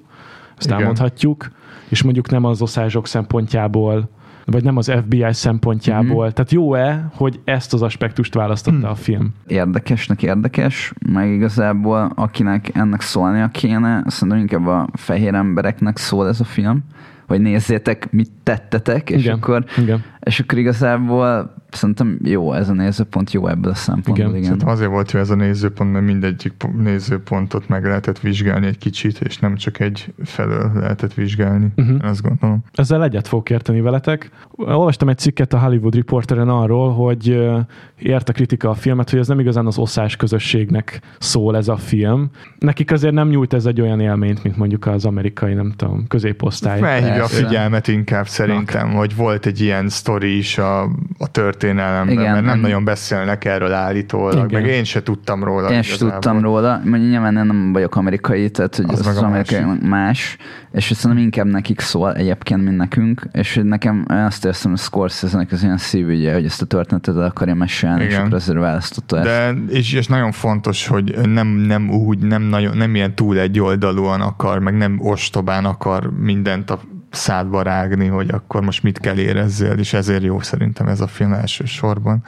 ezt Igen. elmondhatjuk, és mondjuk nem az oszázsok szempontjából, vagy nem az FBI szempontjából. Tehát jó-e, hogy ezt az aspektust választotta a film? érdekesnek érdekes, meg igazából akinek ennek szólnia kéne, szerintem inkább a fehér embereknek szól ez a film, hogy nézzétek, mit tettetek, és Igen. akkor, Igen. és akkor igazából szerintem jó ez a nézőpont, jó ebből a szempontból, Igen, igen. Szerintem azért volt jó ez a nézőpont, mert mindegyik po- nézőpontot meg lehetett vizsgálni egy kicsit, és nem csak egy felől lehetett vizsgálni. Uh-huh. Azt gondolom. Ezzel egyet fogok érteni veletek. Olvastam egy cikket a Hollywood Reporteren arról, hogy ö, ért a kritika a filmet, hogy ez nem igazán az oszás közösségnek szól ez a film. Nekik azért nem nyújt ez egy olyan élményt, mint mondjuk az amerikai, nem tudom, középosztály. Felhívja a figyelmet inkább szerintem, hogy volt egy ilyen sztori is a, a történelemben, Igen, mert nem nagyon beszélnek erről állítólag, Igen. meg én se tudtam róla. Én igazából. tudtam róla, nyilván én nem vagyok amerikai, tehát hogy Az az, az amerikai más, és szerintem inkább nekik szól egyébként, mint nekünk, és hogy nekem azt érzem, hogy Scorsese-nek az ilyen szívügye, hogy ezt a történetet el akarja mesélni, és Igen. akkor ezért választotta ezt. De, és, és nagyon fontos, hogy nem, nem úgy, nem, nagyon, nem ilyen túl egyoldalúan akar, meg nem ostobán akar mindent a szádba rágni, hogy akkor most mit kell érezzél, és ezért jó szerintem ez a film elsősorban.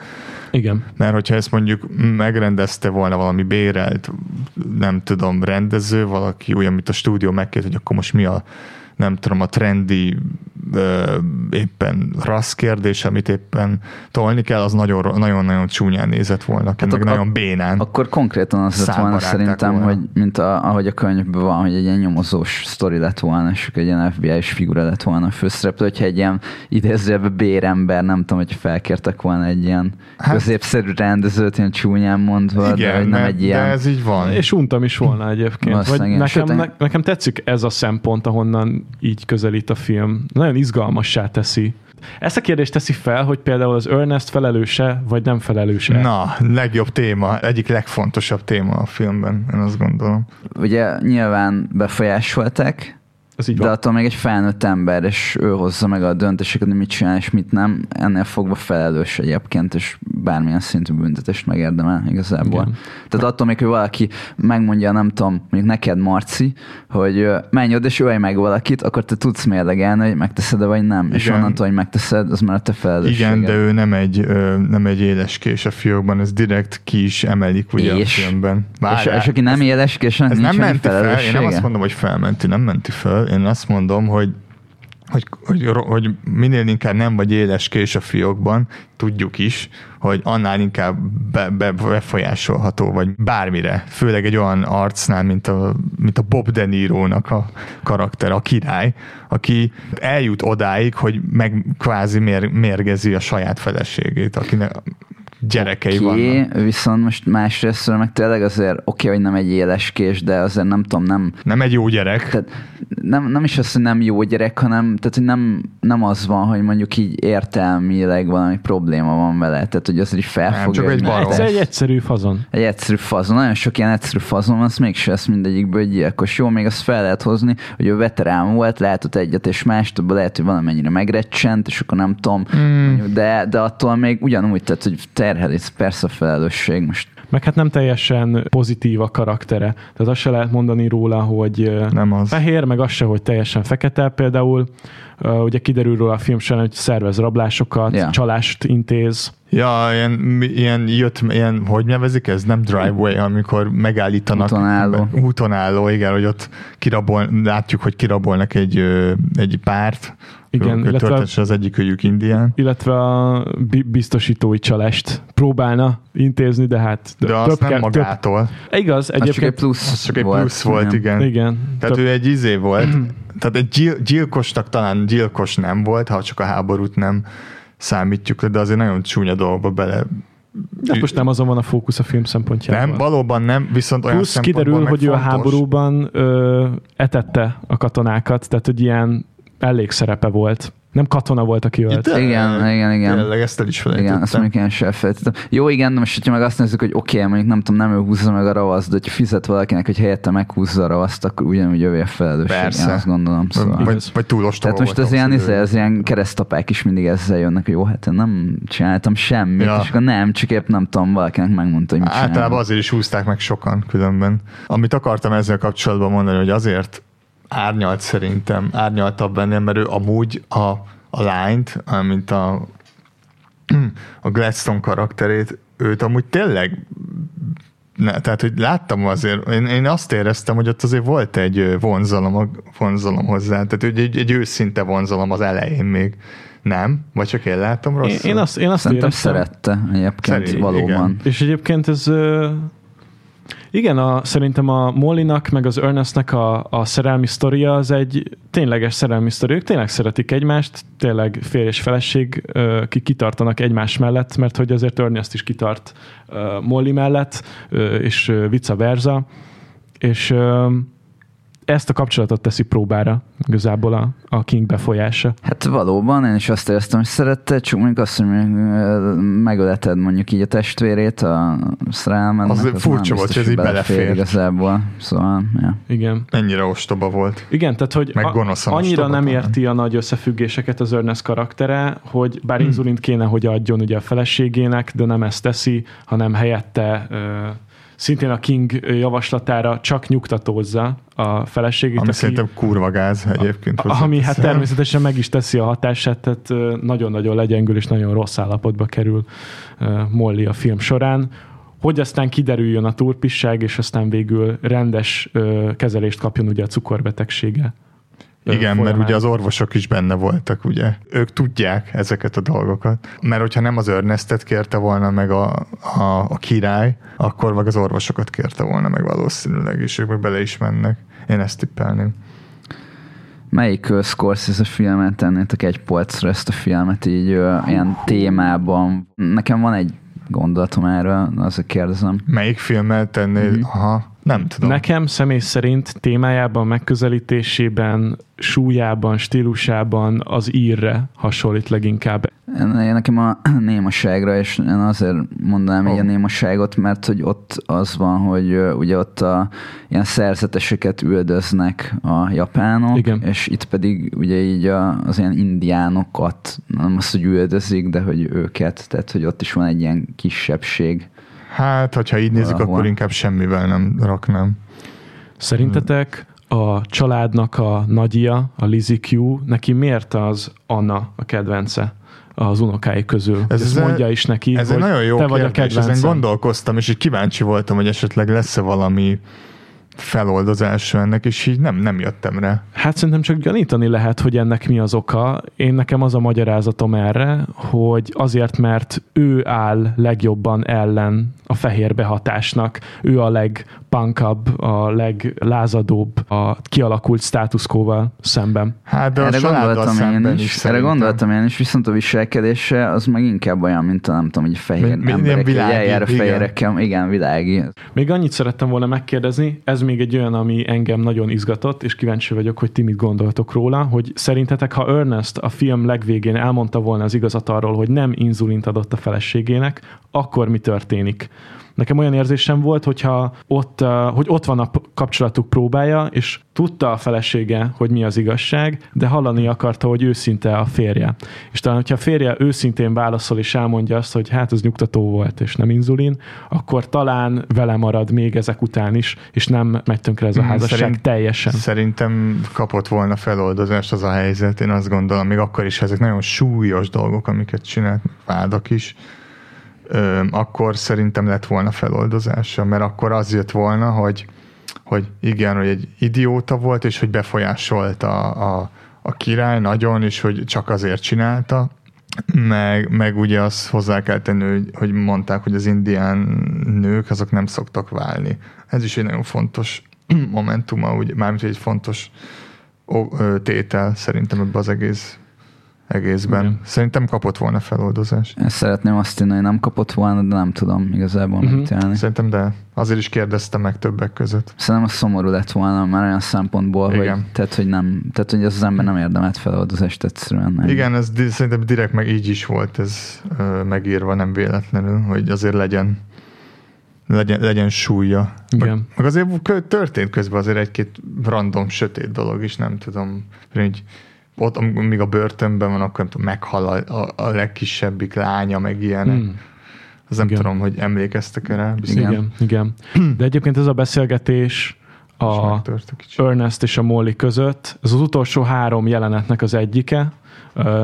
Igen. Mert hogyha ezt mondjuk megrendezte volna valami bérelt, nem tudom, rendező, valaki olyan, amit a stúdió megkért, hogy akkor most mi a nem tudom, a trendi éppen rassz kérdés, amit éppen tolni kell, az nagyon- nagyon-nagyon csúnyán nézett volna, hát meg ak- nagyon bénán. Akkor konkrétan az lett volna szerintem, volna. hogy mint a, ahogy a könyvben van, hogy egy ilyen nyomozós sztori lett volna, és egy ilyen FBI-s figura lett volna a főszereplő, hogyha egy ilyen idézőjelben bérember, nem tudom, hogy felkértek volna egy ilyen Hát- középszerű rendezőt, ilyen csúnyán mondva, de hogy nem de, egy ilyen... de ez így van. És untam is volna egyébként. Vagy igen. nekem, Sőt, ne, nekem tetszik ez a szempont, ahonnan így közelít a film. Nagyon izgalmassá teszi. Ezt a kérdést teszi fel, hogy például az Ernest felelőse, vagy nem felelőse. Na, legjobb téma, egyik legfontosabb téma a filmben, én azt gondolom. Ugye nyilván befolyásolták, Ez így de van. attól még egy felnőtt ember, és ő hozza meg a döntéseket, hogy mit csinál és mit nem, ennél fogva felelős egyébként, és bármilyen szintű büntetést megérdemel igazából. Igen. Tehát attól még, hogy valaki megmondja, nem tudom, mondjuk neked Marci, hogy menj oda és ölj meg valakit, akkor te tudsz mérlegelni, hogy megteszed-e vagy nem. És Igen. onnantól, hogy megteszed, az már a te felelősséged. Igen, de ő nem egy, ö, nem egy éleskés a fiókban, ez direkt ki is emelik ugye És? a filmben. és, Várjál, és aki nem éleskésen, ez nem menti fel, én nem azt mondom, hogy felmenti, nem menti fel, én azt mondom, hogy hogy, hogy, hogy minél inkább nem vagy éleskés a fiókban, tudjuk is, hogy annál inkább be, be, befolyásolható, vagy bármire. Főleg egy olyan arcnál, mint a, mint a Bob De Niro-nak a karakter, a király, aki eljut odáig, hogy meg kvázi mér, mérgezi a saját feleségét, akinek gyerekei okay, vannak. viszont most másrésztről meg tényleg azért oké, okay, hogy nem egy éles kés, de azért nem tudom, nem, Nem egy jó gyerek. tehát nem, nem is az, hogy nem jó gyerek, hanem tehát, hogy nem, nem az van, hogy mondjuk így értelmileg valami probléma van vele, tehát hogy azért is felfogja. csak hogy egy barom. Ez egy egyszerű fazon. egy egyszerű fazon, nagyon sok ilyen egyszerű fazon, az mégse lesz mindegyikből egy gyilkos. Jó, még azt fel lehet hozni, hogy ő veterán volt, látott egyet és mást, abban lehet, hogy valamennyire megrecsent, és akkor nem tudom, mm. de, de attól még ugyanúgy, tehát hogy terheli persze a felelősség most. Meg hát nem teljesen pozitív a karaktere. Tehát azt se lehet mondani róla, hogy Nem az. fehér, meg az se, hogy teljesen fekete. Például ugye kiderül róla a film során, hogy szervez rablásokat, Ja. csalást intéz. Ja, ilyen, ilyen jött, ilyen, hogy nevezik ez? Nem driveway, amikor megállítanak. Úton álló. Úton álló, igen, hogy ott kirabol, látjuk, hogy kirabolnak egy, egy párt. Igen, illetve- az egyik őjük indián. illetve a bi- biztosítói csalást próbálna intézni, de hát De az nem kell- magától. Igaz, Az csak egy egyébként plusz Az csak egy plusz volt, igen. igen. Tehát több- ő egy izé volt, tehát egy gyil- gyilkosnak talán gyilkos nem volt, ha csak a háborút nem számítjuk le, de azért nagyon csúnya dolgokba bele. de most nem azon van a fókusz a film szempontjából. Nem, valóban nem, viszont olyan Plusz kiderül, hogy ő a háborúban ö, etette a katonákat, tehát hogy ilyen elég szerepe volt. Nem katona volt, aki ölt. De- Igen, igen, igen. Tényleg, ezt el is Igen, azt felejtettem. mondjuk én sem felejtettem. Jó, igen, de most, hogyha meg azt nézzük, hogy oké, okay, mondjuk nem tudom, nem ő húzza meg a ravaszt, de hogyha fizet valakinek, hogy helyette meghúzza a ravaszt, akkor ugyanúgy övé a felelősség. Persze. Én azt gondolom. Szóval. Vagy, vagy túl ostoba Tehát most az ilyen, ahhoz, izé, hogy ő- az ilyen keresztapák is mindig ezzel jönnek, hogy jó, hát én nem csináltam semmit, Ja. és akkor nem, csak épp nem tudom, valakinek megmondta, hogy mit Általában csinálom. azért is húzták meg sokan különben. Amit akartam ezzel kapcsolatban mondani, hogy azért árnyalt szerintem, árnyaltabb bennem, mert ő amúgy a, a lányt, mint a, a Gladstone karakterét, őt amúgy tényleg ne, tehát, hogy láttam azért, én, én azt éreztem, hogy ott azért volt egy vonzalom, a- vonzalom hozzá, tehát egy, egy, egy őszinte vonzalom az elején még. Nem? Vagy csak én látom Én, rosszul? én azt, én azt Szerintem éreztem, szerette egyébként Szerint, valóban. igen. És egyébként ez igen, a, szerintem a Mollynak meg az Ernestnek a, a szerelmi sztoria az egy tényleges szerelmi sztori. Ők tényleg szeretik egymást, tényleg férj és feleség, ki kitartanak egymás mellett, mert hogy azért Ernest is kitart Molly mellett, és vice versa. És ezt a kapcsolatot teszi próbára igazából a, a King befolyása. Hát valóban, én is azt éreztem, hogy szerette, csak mondjuk azt, hogy megöleted mondjuk így a testvérét a szerelmednek. Az furcsa nem volt, hogy ez így belefér. Igazából, szóval, ja. Igen. Ennyire ostoba volt. Igen, tehát hogy Meg a- annyira ostoba nem érti a nagy összefüggéseket az Ernest karaktere, hogy bár Hmm. inzulint kéne, hogy adjon ugye a feleségének, de nem ezt teszi, hanem helyette ö, szintén a King javaslatára csak nyugtatózza a feleségét, Ami aki, szerintem kurva gáz egyébként. a- ami hát természetesen meg is teszi a hatását, tehát nagyon-nagyon legyengül és nagyon rossz állapotba kerül Molly a film során. Hogy aztán kiderüljön a turpisság, és aztán végül rendes ö, kezelést kapjon ugye a cukorbetegsége. Ö, Igen, mert folyamán. ugye az orvosok is benne voltak, ugye. Ők tudják ezeket a dolgokat. Mert hogyha nem az Ernestet kérte volna meg a, a, a király, akkor meg az orvosokat kérte volna meg valószínűleg, és ők meg bele is mennek. Én ezt tippelném. Melyik uh, Scorsese filmet tennétek egy polcra ezt a filmet így uh, ilyen témában? Nekem van egy gondolatom erről, azért kérdezem. Melyik filmmel tennéd? Mhm. Aha, nem tudom. Nekem személy szerint témájában, megközelítésében, súlyában, stílusában az írre hasonlít leginkább. Én, én nekem a némaságra, és én azért mondanám oh. így a némaságot, mert hogy ott az van, hogy ugye ott a ilyen szerzeteseket üldöznek a japánok, Igen. és itt pedig ugye így a, az ilyen indiánokat, nem azt, hogy üldözik, de hogy őket, tehát hogy ott is van egy ilyen kisebbség. Hát, hogyha így nézzük, Valahol. akkor inkább semmivel nem raknám. Szerintetek a családnak a nagyja, a Lizzie Q, neki miért az Anna a kedvence az unokái közül? Ez, Ezt egy- mondja is neki, Ez egy hogy nagyon jó te vagy a kérdés, ezen kedvencem. gondolkoztam, és így kíváncsi voltam, hogy esetleg lesz-e valami feloldozása ennek, és így nem, nem jöttem rá. Hát szerintem csak gyanítani lehet, hogy ennek mi az oka. Én nekem az a magyarázatom erre, hogy azért, mert ő áll legjobban ellen a fehér behatásnak. Ő a legpunkabb, a leglázadóbb a kialakult státuszkóval szemben. Hát de erre a gondoltam én is, is erre gondoltam én is, viszont a viselkedése az meg inkább olyan, mint a nem tudom, hogy fehér ilyen emberek, hogy világi, eljár a igen. fehérekkel, igen, világi. Még annyit szerettem volna megkérdezni, ez még egy olyan, ami engem nagyon izgatott, és kíváncsi vagyok, hogy ti mit gondoltok róla, hogy szerintetek, ha Ernest a film legvégén elmondta volna az igazat arról, hogy nem inzulint adott a feleségének, akkor mi történik? Nekem olyan érzésem volt, hogyha ott, hogy ott van a kapcsolatuk próbája, és tudta a felesége, hogy mi az igazság, de hallani akarta, hogy őszinte a férje. És talán, hogyha a férje őszintén válaszol és elmondja azt, hogy hát ez nyugtató volt, és nem inzulin, akkor talán vele marad még ezek után is, és nem megy tönkre ez a Mm, házasság szerint- teljesen. Szerintem kapott volna feloldozást az a helyzet, én azt gondolom, még akkor is, ezek nagyon súlyos dolgok, amiket csinált, vádak is, akkor szerintem lett volna feloldozása, mert akkor az jött volna, hogy, hogy igen, hogy egy idióta volt, és hogy befolyásolta a, a király nagyon, és hogy csak azért csinálta, meg, meg ugye azt hozzá kell tenni, hogy, hogy mondták, hogy az indián nők azok nem szoktak válni. Ez is egy nagyon fontos momentuma, úgy, mármint egy fontos tétel szerintem ebbe az egész egészben. Igen. Szerintem kapott volna feloldozást. Ezt szeretném azt hinni, hogy nem kapott volna, de nem tudom igazából Mhm. megítélni. Szerintem, de azért is kérdeztem meg többek között. Szerintem a szomorú lett volna már olyan szempontból, Igen. hogy, tehát, hogy nem, tehát, hogy az, az ember nem érdemelt feloldozást egyszerűen. Nem. Igen, ez di- szerintem direkt meg így is volt ez ö, megírva, nem véletlenül, hogy azért legyen legyen, legyen súlya. Igen. Meg, meg azért történt közben azért egy-két random sötét dolog is, nem tudom, hogy ott, am- míg a börtönben van, akkor nem tudom, meghal a, a, a legkisebbik lánya, meg ilyenek. Hmm. Az nem Igen. tudom, hogy emlékeztek erre. Igen. Igen. De egyébként ez a beszélgetés a. Ernest és a Molly között, ez az utolsó három jelenetnek az egyike,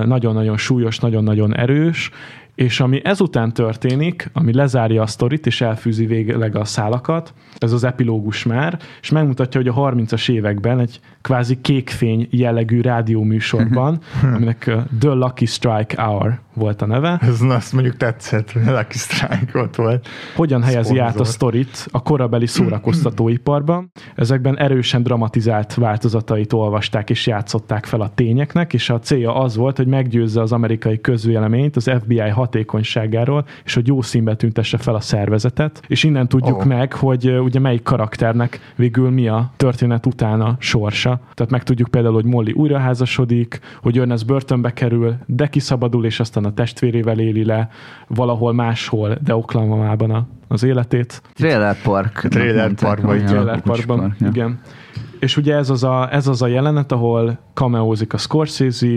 nagyon-nagyon súlyos, nagyon-nagyon erős, és ami ezután történik, ami lezárja a sztorit, és elfűzi végleg a szálakat, ez az epilógus már, és megmutatja, hogy a 30-as években egy kvázi kékfény jellegű rádióműsorban, aminek ö, The Lucky Strike Hour volt a neve, Ez na, azt mondjuk tetszett, Lucky Strike ott volt. hogyan helyezi át a sztorit a korabeli szórakoztatóiparban. Ezekben erősen dramatizált változatait olvasták és játszották fel a tényeknek, és a célja az volt, hogy meggyőzze az amerikai közvéleményt az FBI hatékonyságáról, és hogy jó színbe tüntesse fel a szervezetet, és innen tudjuk Ó. meg, hogy ugye melyik karakternek végül mi a történet után a sorsa. Tehát megtudjuk például, hogy Molly újraházasodik, hogy Ernest börtönbe kerül, de kiszabadul, és aztán a testvérével éli le valahol máshol, de Oklahomában a, az életét. Trailer Park. Trailer Parkban, itt a Trailer Parkban, Park, ja. igen. És ugye ez az, a, ez az a jelenet, ahol cameózik a Scorsese,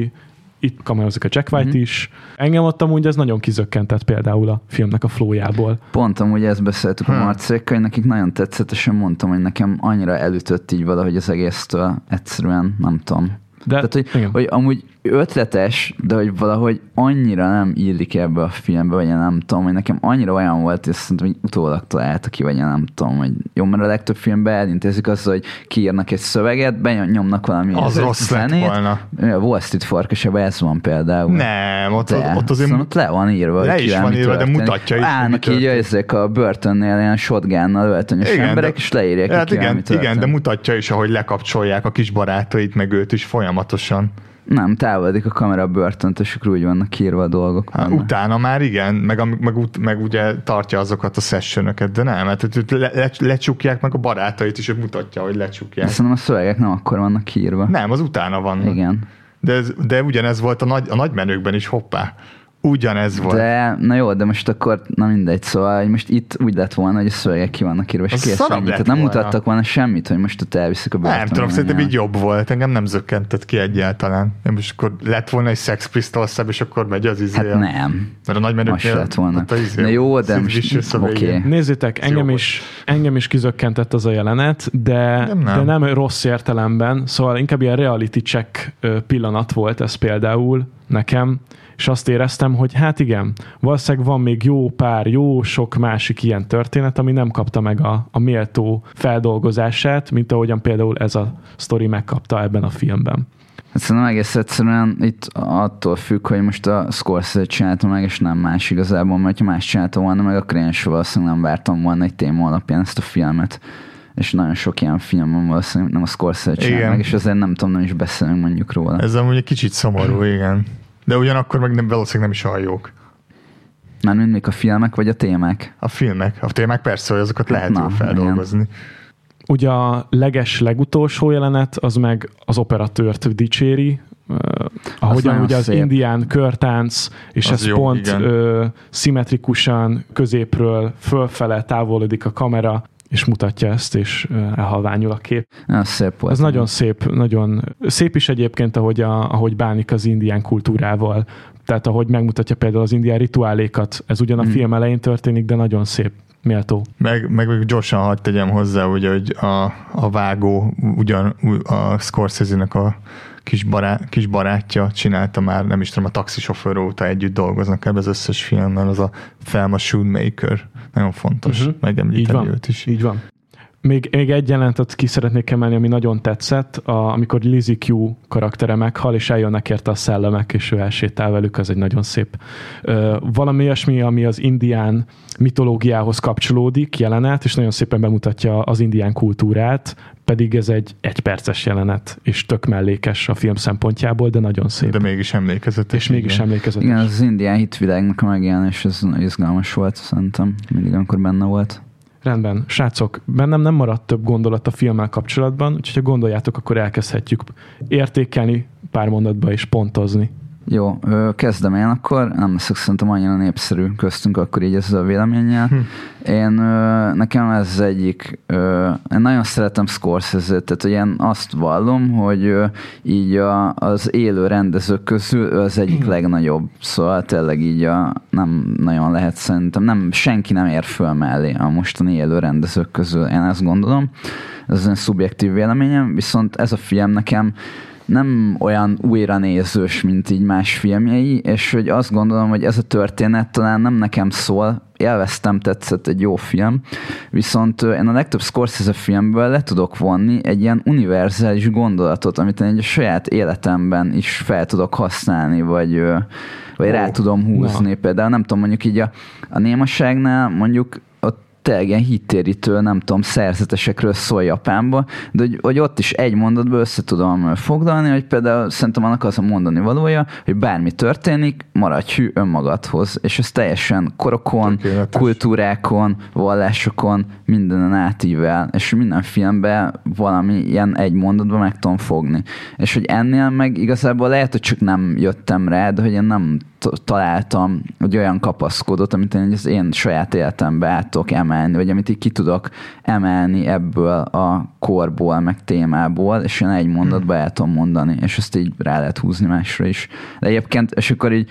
itt cameózik a Jack White Mhm. is. Engem ott amúgy ez nagyon kizökkentett például a filmnek a flójából. Pont amúgy ezt beszéltük a Hmm. Marcékkal, hogy nekik nagyon tetszett, és én mondtam, hogy nekem annyira elütött így valahogy az egésztől, egyszerűen nem tudom. De, Tehát, hogy, igen. hogy amúgy ötletes, de hogy valahogy annyira nem illik ebbe a filmbe, vagy én nem tudom, hogy nekem annyira olyan volt, és szerintem hogy utólag találta ki, vagy én nem tudom, hogy jó, mert a legtöbb filmben elintézik azt, hogy kiírnak egy szöveget, benyomnak valami Az rossz lett volna. A Wall Street Farkasában ez van például. Nem, ott, De, ott azért szóval ott le van írva, Le is van írva, de mutatja is, Állnak így ezek a börtönnél ilyen shotgunnal öltönyös Igen, emberek, de- és leírják, Hát mi igen, igen, de mutatja is, ahogy lekapcsolják a kis barátait, meg őt is folyamatosan. Nem, távolodik a kamera börtönt, és akkor úgy vannak kiírva a dolgok. Hát, benne. utána már igen, meg, meg, meg ugye tartja azokat a sessionöket, de nem, hát őt le, le, lecsukják meg a barátait is, hogy mutatja, hogy De lecsukják. szerintem a szövegek nem akkor vannak kiírva. Nem, az utána van. Igen. De, de ugyanez volt a nagy, a nagy menőkben is, hoppá. Ugyanez volt. De, na jó, de most akkor, na mindegy, szóval hogy most itt úgy lett volna, hogy a szövegek ki vannak írva, és kész Tehát nem volna. mutattak volna semmit, hogy most ott elviszik a börtönbe. Nem tudom, szerintem így jobb volt. Engem nem zökkentett ki egyáltalán. Nem, és akkor lett volna egy Sex Pistols és akkor megy az izé. Hát nem. Mert a nagy Az se menőknél lett volna. izé, Na jó, de most- végén. Nézzétek, engem is, engem is kizökkentett az a jelenet, de Nem, nem, de nem rossz értelemben, szóval inkább ilyen reality check pillanat volt ez például nekem, és azt éreztem, hogy hát igen, valószínűleg van még jó pár, jó sok másik ilyen történet, ami nem kapta meg a, a méltó feldolgozását, mint ahogyan például ez a sztori megkapta ebben a filmben. Hát szerintem egész egyszerűen itt attól függ, hogy most a Scorsese csinálta meg, és nem más igazából, mert ha más csinálta volna meg, akkor én sem valószínűleg nem vártam volna egy téma alapján ezt a filmet. És nagyon sok ilyen film van valószínűleg nem a Scorsese csinál meg, és ezért nem tudom, nem is beszélünk mondjuk róla. Ez amúgy egy kicsit szomorú, igen. De ugyanakkor meg nem, valószínűleg nem is olyan jók. Már mindig a filmek, vagy a témák? A filmek. A témák persze, hogy azokat lehet Na, jól feldolgozni. Igen. Ugye a leges legutolsó jelenet, az meg az operatőrt dicséri, uh, ahogyan ugye az szép. indián körtánc, és az ez jó, pont uh, szimmetrikusan középről fölfele távolodik a kamera, és mutatja ezt, és elhalványul a kép. Ez szép volt. Ez nagyon szép, nagyon szép is egyébként, ahogy, a, ahogy bánik az indián kultúrával. Tehát ahogy megmutatja például az indián rituálékat, ez ugyan a mm. film elején történik, de nagyon szép méltó. Meg, meg gyorsan hagyd tegyem hozzá, ugye, hogy a, a vágó ugyan a Scorsese-nek a kis, barát, kis barátja csinálta már, nem is tudom, a taxisofőr óta együtt dolgoznak ebben az összes filmmel, az a Felma Shoemaker. Nagyon fontos uh-huh. megemlíteni őt is. Így van. Még, még egy jelentet ki szeretnék emelni, ami nagyon tetszett, a, amikor Lizzie Q karaktere meghal, és eljönnek érte a szellemek, és ő elsétál velük, az egy nagyon szép. Ö, valami olyasmi, ami az indián mitológiához kapcsolódik jelenet, és nagyon szépen bemutatja az indián kultúrát, pedig ez egy egyperces jelenet, és tök mellékes a film szempontjából, de nagyon szép. De mégis emlékezetes. És mégis igen. emlékezetes. Igen, az indián hitvilágnak a megjelenés, ez izgalmas volt, szerintem, mindig amikor benne volt. Rendben. Srácok, bennem nem maradt több gondolat a filmmel kapcsolatban, úgyhogy ha gondoljátok, akkor elkezdhetjük értékelni pár mondatba és pontozni. Jó, kezdem én akkor, nem leszek szerintem annyira népszerű köztünk akkor így ez a véleménnyel. Hm. Én, nekem ez az egyik, én nagyon szeretem Scorsese-t, tehát hogy én azt vallom, hogy így a, az élő rendezők közül ő az egyik hm. legnagyobb, szóval tényleg így a, nem nagyon lehet szerintem, nem, senki nem ér föl mellé a mostani élő rendezők közül, én ezt gondolom. Ez az én szubjektív véleményem, viszont ez a film nekem nem olyan újra nézős, mint így más filmjei, és hogy azt gondolom, hogy ez a történet talán nem nekem szól, élveztem, tetszett egy jó film, viszont én a legtöbb Scorsese filmből le tudok vonni egy ilyen univerzális gondolatot, amit én egy a saját életemben is fel tudok használni, vagy, vagy oh, rá tudom húzni. Na. Például nem tudom, mondjuk így a, a némaságnál mondjuk tényleg ilyen hittérítő, nem tudom, szerzetesekről szól Japánba, de hogy, hogy ott is egy mondatban össze tudom foglalni, hogy például szerintem annak az a mondani valója, hogy bármi történik, maradj hű önmagadhoz, és ez teljesen korokon, Tökéletes. kultúrákon, vallásokon, mindenen átível, és minden filmben valami ilyen egy mondatban meg tudom fogni. És hogy ennél meg igazából lehet, hogy csak nem jöttem rá, de hogy én nem találtam egy olyan kapaszkodót, amit én az én saját életembe át tudok emelni, vagy amit így ki tudok emelni ebből a korból, meg témából, és én egy mondatba el tudom mondani, és ezt így rá lehet húzni másra is. De egyébként, és akkor így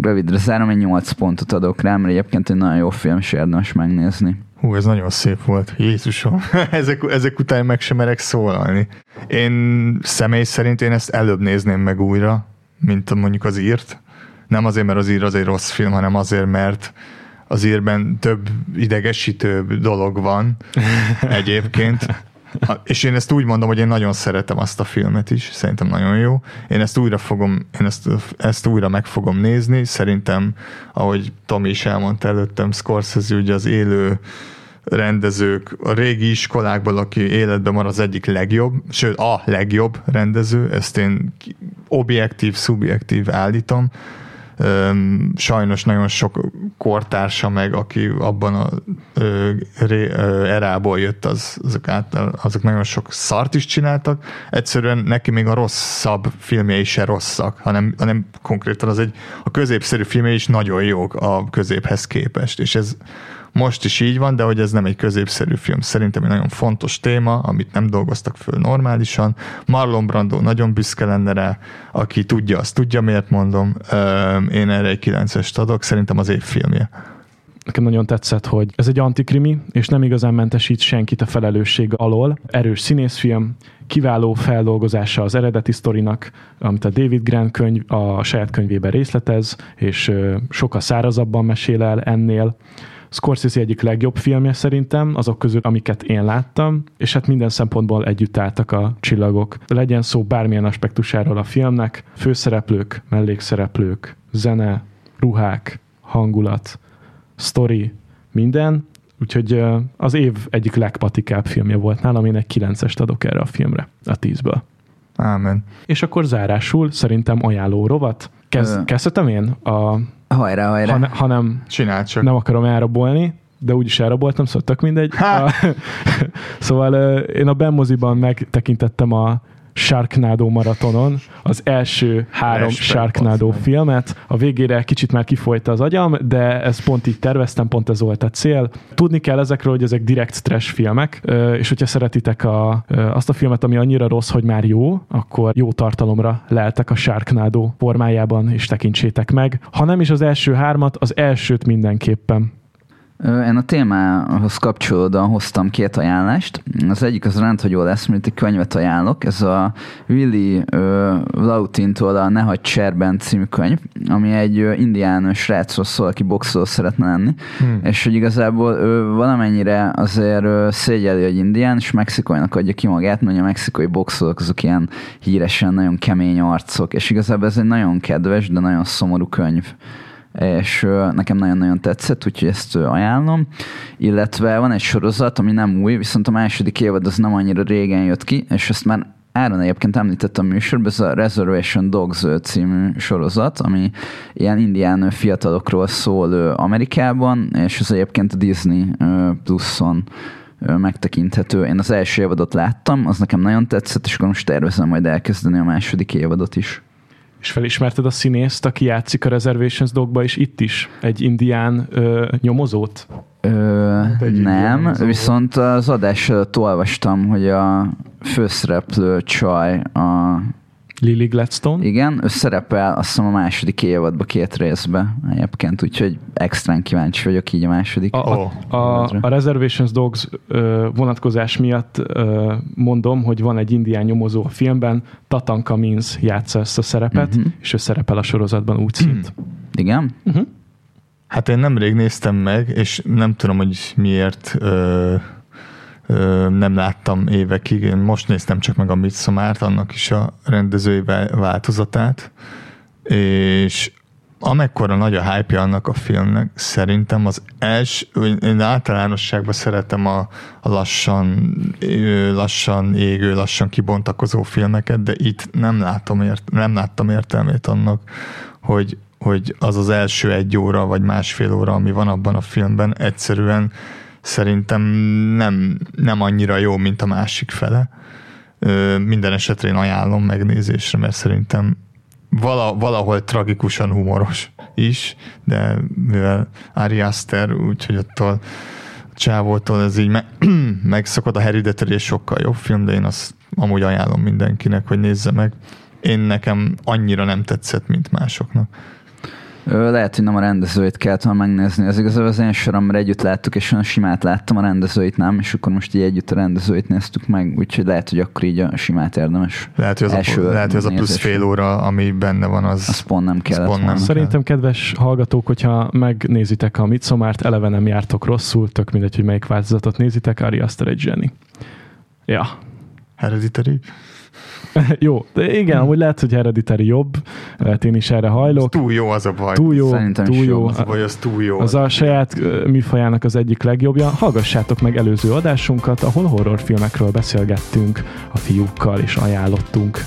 rövidre zárom, egy 8 pontot adok rá, mert egyébként egy nagyon jó film, és érdemes megnézni. Hú, ez nagyon szép volt. Jézusom, ezek, ezek után meg sem merek szólalni. Én személy szerint én ezt előbb nézném meg újra, mint mondjuk az írt nem azért, mert az ír az egy rossz film, hanem azért, mert az írben több idegesítő dolog van egyébként. És én ezt úgy mondom, hogy én nagyon szeretem azt a filmet is, szerintem nagyon jó. Én ezt újra fogom, én ezt, ezt újra meg fogom nézni. Szerintem, ahogy Tomi is elmondta előttem, Scorsese ugye az élő rendezők a régi iskolákból, aki életben van az egyik legjobb, sőt a legjobb rendező, ezt én objektív, szubjektív állítom sajnos nagyon sok kortársa meg, aki abban a erából jött, az, azok, által, azok nagyon sok szart is csináltak. Egyszerűen neki még a rosszabb filmjei se rosszak, hanem, hanem konkrétan az egy, a középszerű filmjei is nagyon jók a középhez képest, és ez most is így van, de hogy ez nem egy középszerű film. Szerintem egy nagyon fontos téma, amit nem dolgoztak föl normálisan. Marlon Brando nagyon büszke lenne rá, aki tudja, azt tudja, miért mondom. Én erre egy 9-est adok, szerintem az év filmje. nekem nagyon tetszett, hogy ez egy antikrimi, és nem igazán mentesít senkit a felelősség alól. Erős színészfilm, kiváló feldolgozása az eredeti sztorinak, amit a David Grant könyv a saját könyvében részletez, és sokkal szárazabban mesél el ennél. Scorsese egyik legjobb filmje szerintem, azok közül, amiket én láttam, és hát minden szempontból együtt álltak a csillagok. Legyen szó bármilyen aspektusáról a filmnek, főszereplők, mellékszereplők, zene, ruhák, hangulat, story, minden, úgyhogy az év egyik legpatikább filmje volt nálam, én egy 9-est adok erre a filmre, a 10-ből. Ámen. És akkor zárásul szerintem ajánló rovat. Kezd, kezdhetem én? A, hajrá, hajrá. Ha, ne, ha nem, Csinál csak. nem akarom elrabolni, de úgyis elraboltam, szóval tök mindegy. A, szóval én a Benmoziban megtekintettem a Sharknado maratonon az első három Respect, Sharknado filmet. A végére kicsit már kifolyta az agyam, de ezt pont így terveztem, pont ez volt a cél. Tudni kell ezekről, hogy ezek direkt trash filmek, és hogyha szeretitek a, azt a filmet, ami annyira rossz, hogy már jó, akkor jó tartalomra leltek a Sharknado formájában, és tekintsétek meg. Ha nem is az első hármat, az elsőt mindenképpen. Én a témához kapcsolódóan hoztam két ajánlást. Az egyik az rendhagyó lesz, mint egy könyvet ajánlok. Ez a Willy Lautintól a Ne hagyd cserben című könyv, ami egy indián srácról szól, aki boxoló szeretne lenni. Hmm. És hogy igazából ő valamennyire azért szégyeli, hogy indián, és mexikóinak adja ki magát, mert a mexikai boxolók azok ilyen híresen nagyon kemény arcok, és igazából ez egy nagyon kedves, de nagyon szomorú könyv és nekem nagyon-nagyon tetszett, úgyhogy ezt ajánlom. Illetve van egy sorozat, ami nem új, viszont a második évad az nem annyira régen jött ki, és ezt már Áron egyébként említettem a műsorban, ez a Reservation Dogs című sorozat, ami ilyen indián fiatalokról szól Amerikában, és ez egyébként a Disney pluszon megtekinthető. Én az első évadot láttam, az nekem nagyon tetszett, és akkor most tervezem majd elkezdeni a második évadot is. És felismerted a színészt, aki játszik a Reservations Dogba, és itt is egy indián ö, nyomozót? Ö, nem, viszont az adás előtt olvastam, hogy a főszereplő csaj a Lily Gladstone? Igen, ő szerepel azt hiszem a második évadba két részbe egyébként, úgyhogy extrán kíváncsi vagyok így a második. A, a, a, a Reservations Dogs ö, vonatkozás miatt ö, mondom, hogy van egy indián nyomozó a filmben, Tatan Kamins játsza ezt a szerepet, uh-huh. és ő szerepel a sorozatban úgy szint. Uh-huh. Igen? Uh-huh. Hát én nemrég néztem meg, és nem tudom, hogy miért ö, nem láttam évekig. Én most néztem csak meg a Midsommar-t, annak is a rendezői változatát, és amekkora nagy a hype annak a filmnek, szerintem az első, én általánosságban szeretem a, a lassan, lassan égő, lassan kibontakozó filmeket, de itt nem, látom ért, nem láttam értelmét annak, hogy, hogy az az első egy óra vagy másfél óra, ami van abban a filmben, egyszerűen szerintem nem, nem annyira jó, mint a másik fele. Minden esetre én ajánlom megnézésre, mert szerintem vala, valahol tragikusan humoros is, de mivel Ari Aster, úgyhogy attól csávótól ez így me- megszokott a Hereditary és sokkal jobb film, de én azt amúgy ajánlom mindenkinek, hogy nézze meg. Én nekem annyira nem tetszett, mint másoknak. Lehet, hogy nem a rendezőit kellett volna megnézni. Ez igazából az én soromra együtt láttuk, és olyan simát láttam, a rendezőit nem, és akkor most így együtt a rendezőit néztük meg, úgyhogy lehet, hogy akkor így a simát érdemes. Lehet, hogy az, a, lehet, hogy az a plusz fél óra, ami benne van, az, az pont nem kellett pont nem Szerintem, kedves hallgatók, hogyha megnézitek a Midsommart, eleve nem jártok rosszul, tök mindegy, hogy melyik változatot nézitek, Ari Aster egy zseni. Ja. Hereditary? jó, de igen, amúgy lehet, hogy Hereditary jobb, lehet én is erre hajlok. Ez túl jó az a baj. Túl jó, Szerintem túl jó. Az a baj, az túl jó. Az a saját műfajának az egyik legjobbja. Hallgassátok meg előző adásunkat, ahol horrorfilmekről beszélgettünk a fiúkkal, és ajánlottunk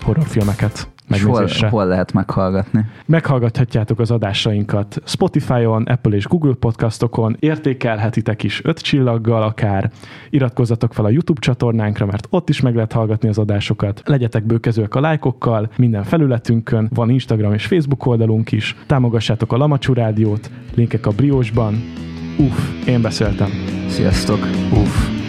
horrorfilmeket. Hol, hol lehet meghallgatni? Meghallgathatjátok az adásainkat Spotify-on, Apple és Google podcastokon, értékelhetitek is öt csillaggal akár, iratkozzatok fel a YouTube csatornánkra, mert ott is meg lehet hallgatni az adásokat. Legyetek bőkezőek a lájkokkal, minden felületünkön, van Instagram és Facebook oldalunk is, támogassátok a Lamacsú Rádiót, linkek a Briósban. Uff, én beszéltem. Sziasztok! Uff.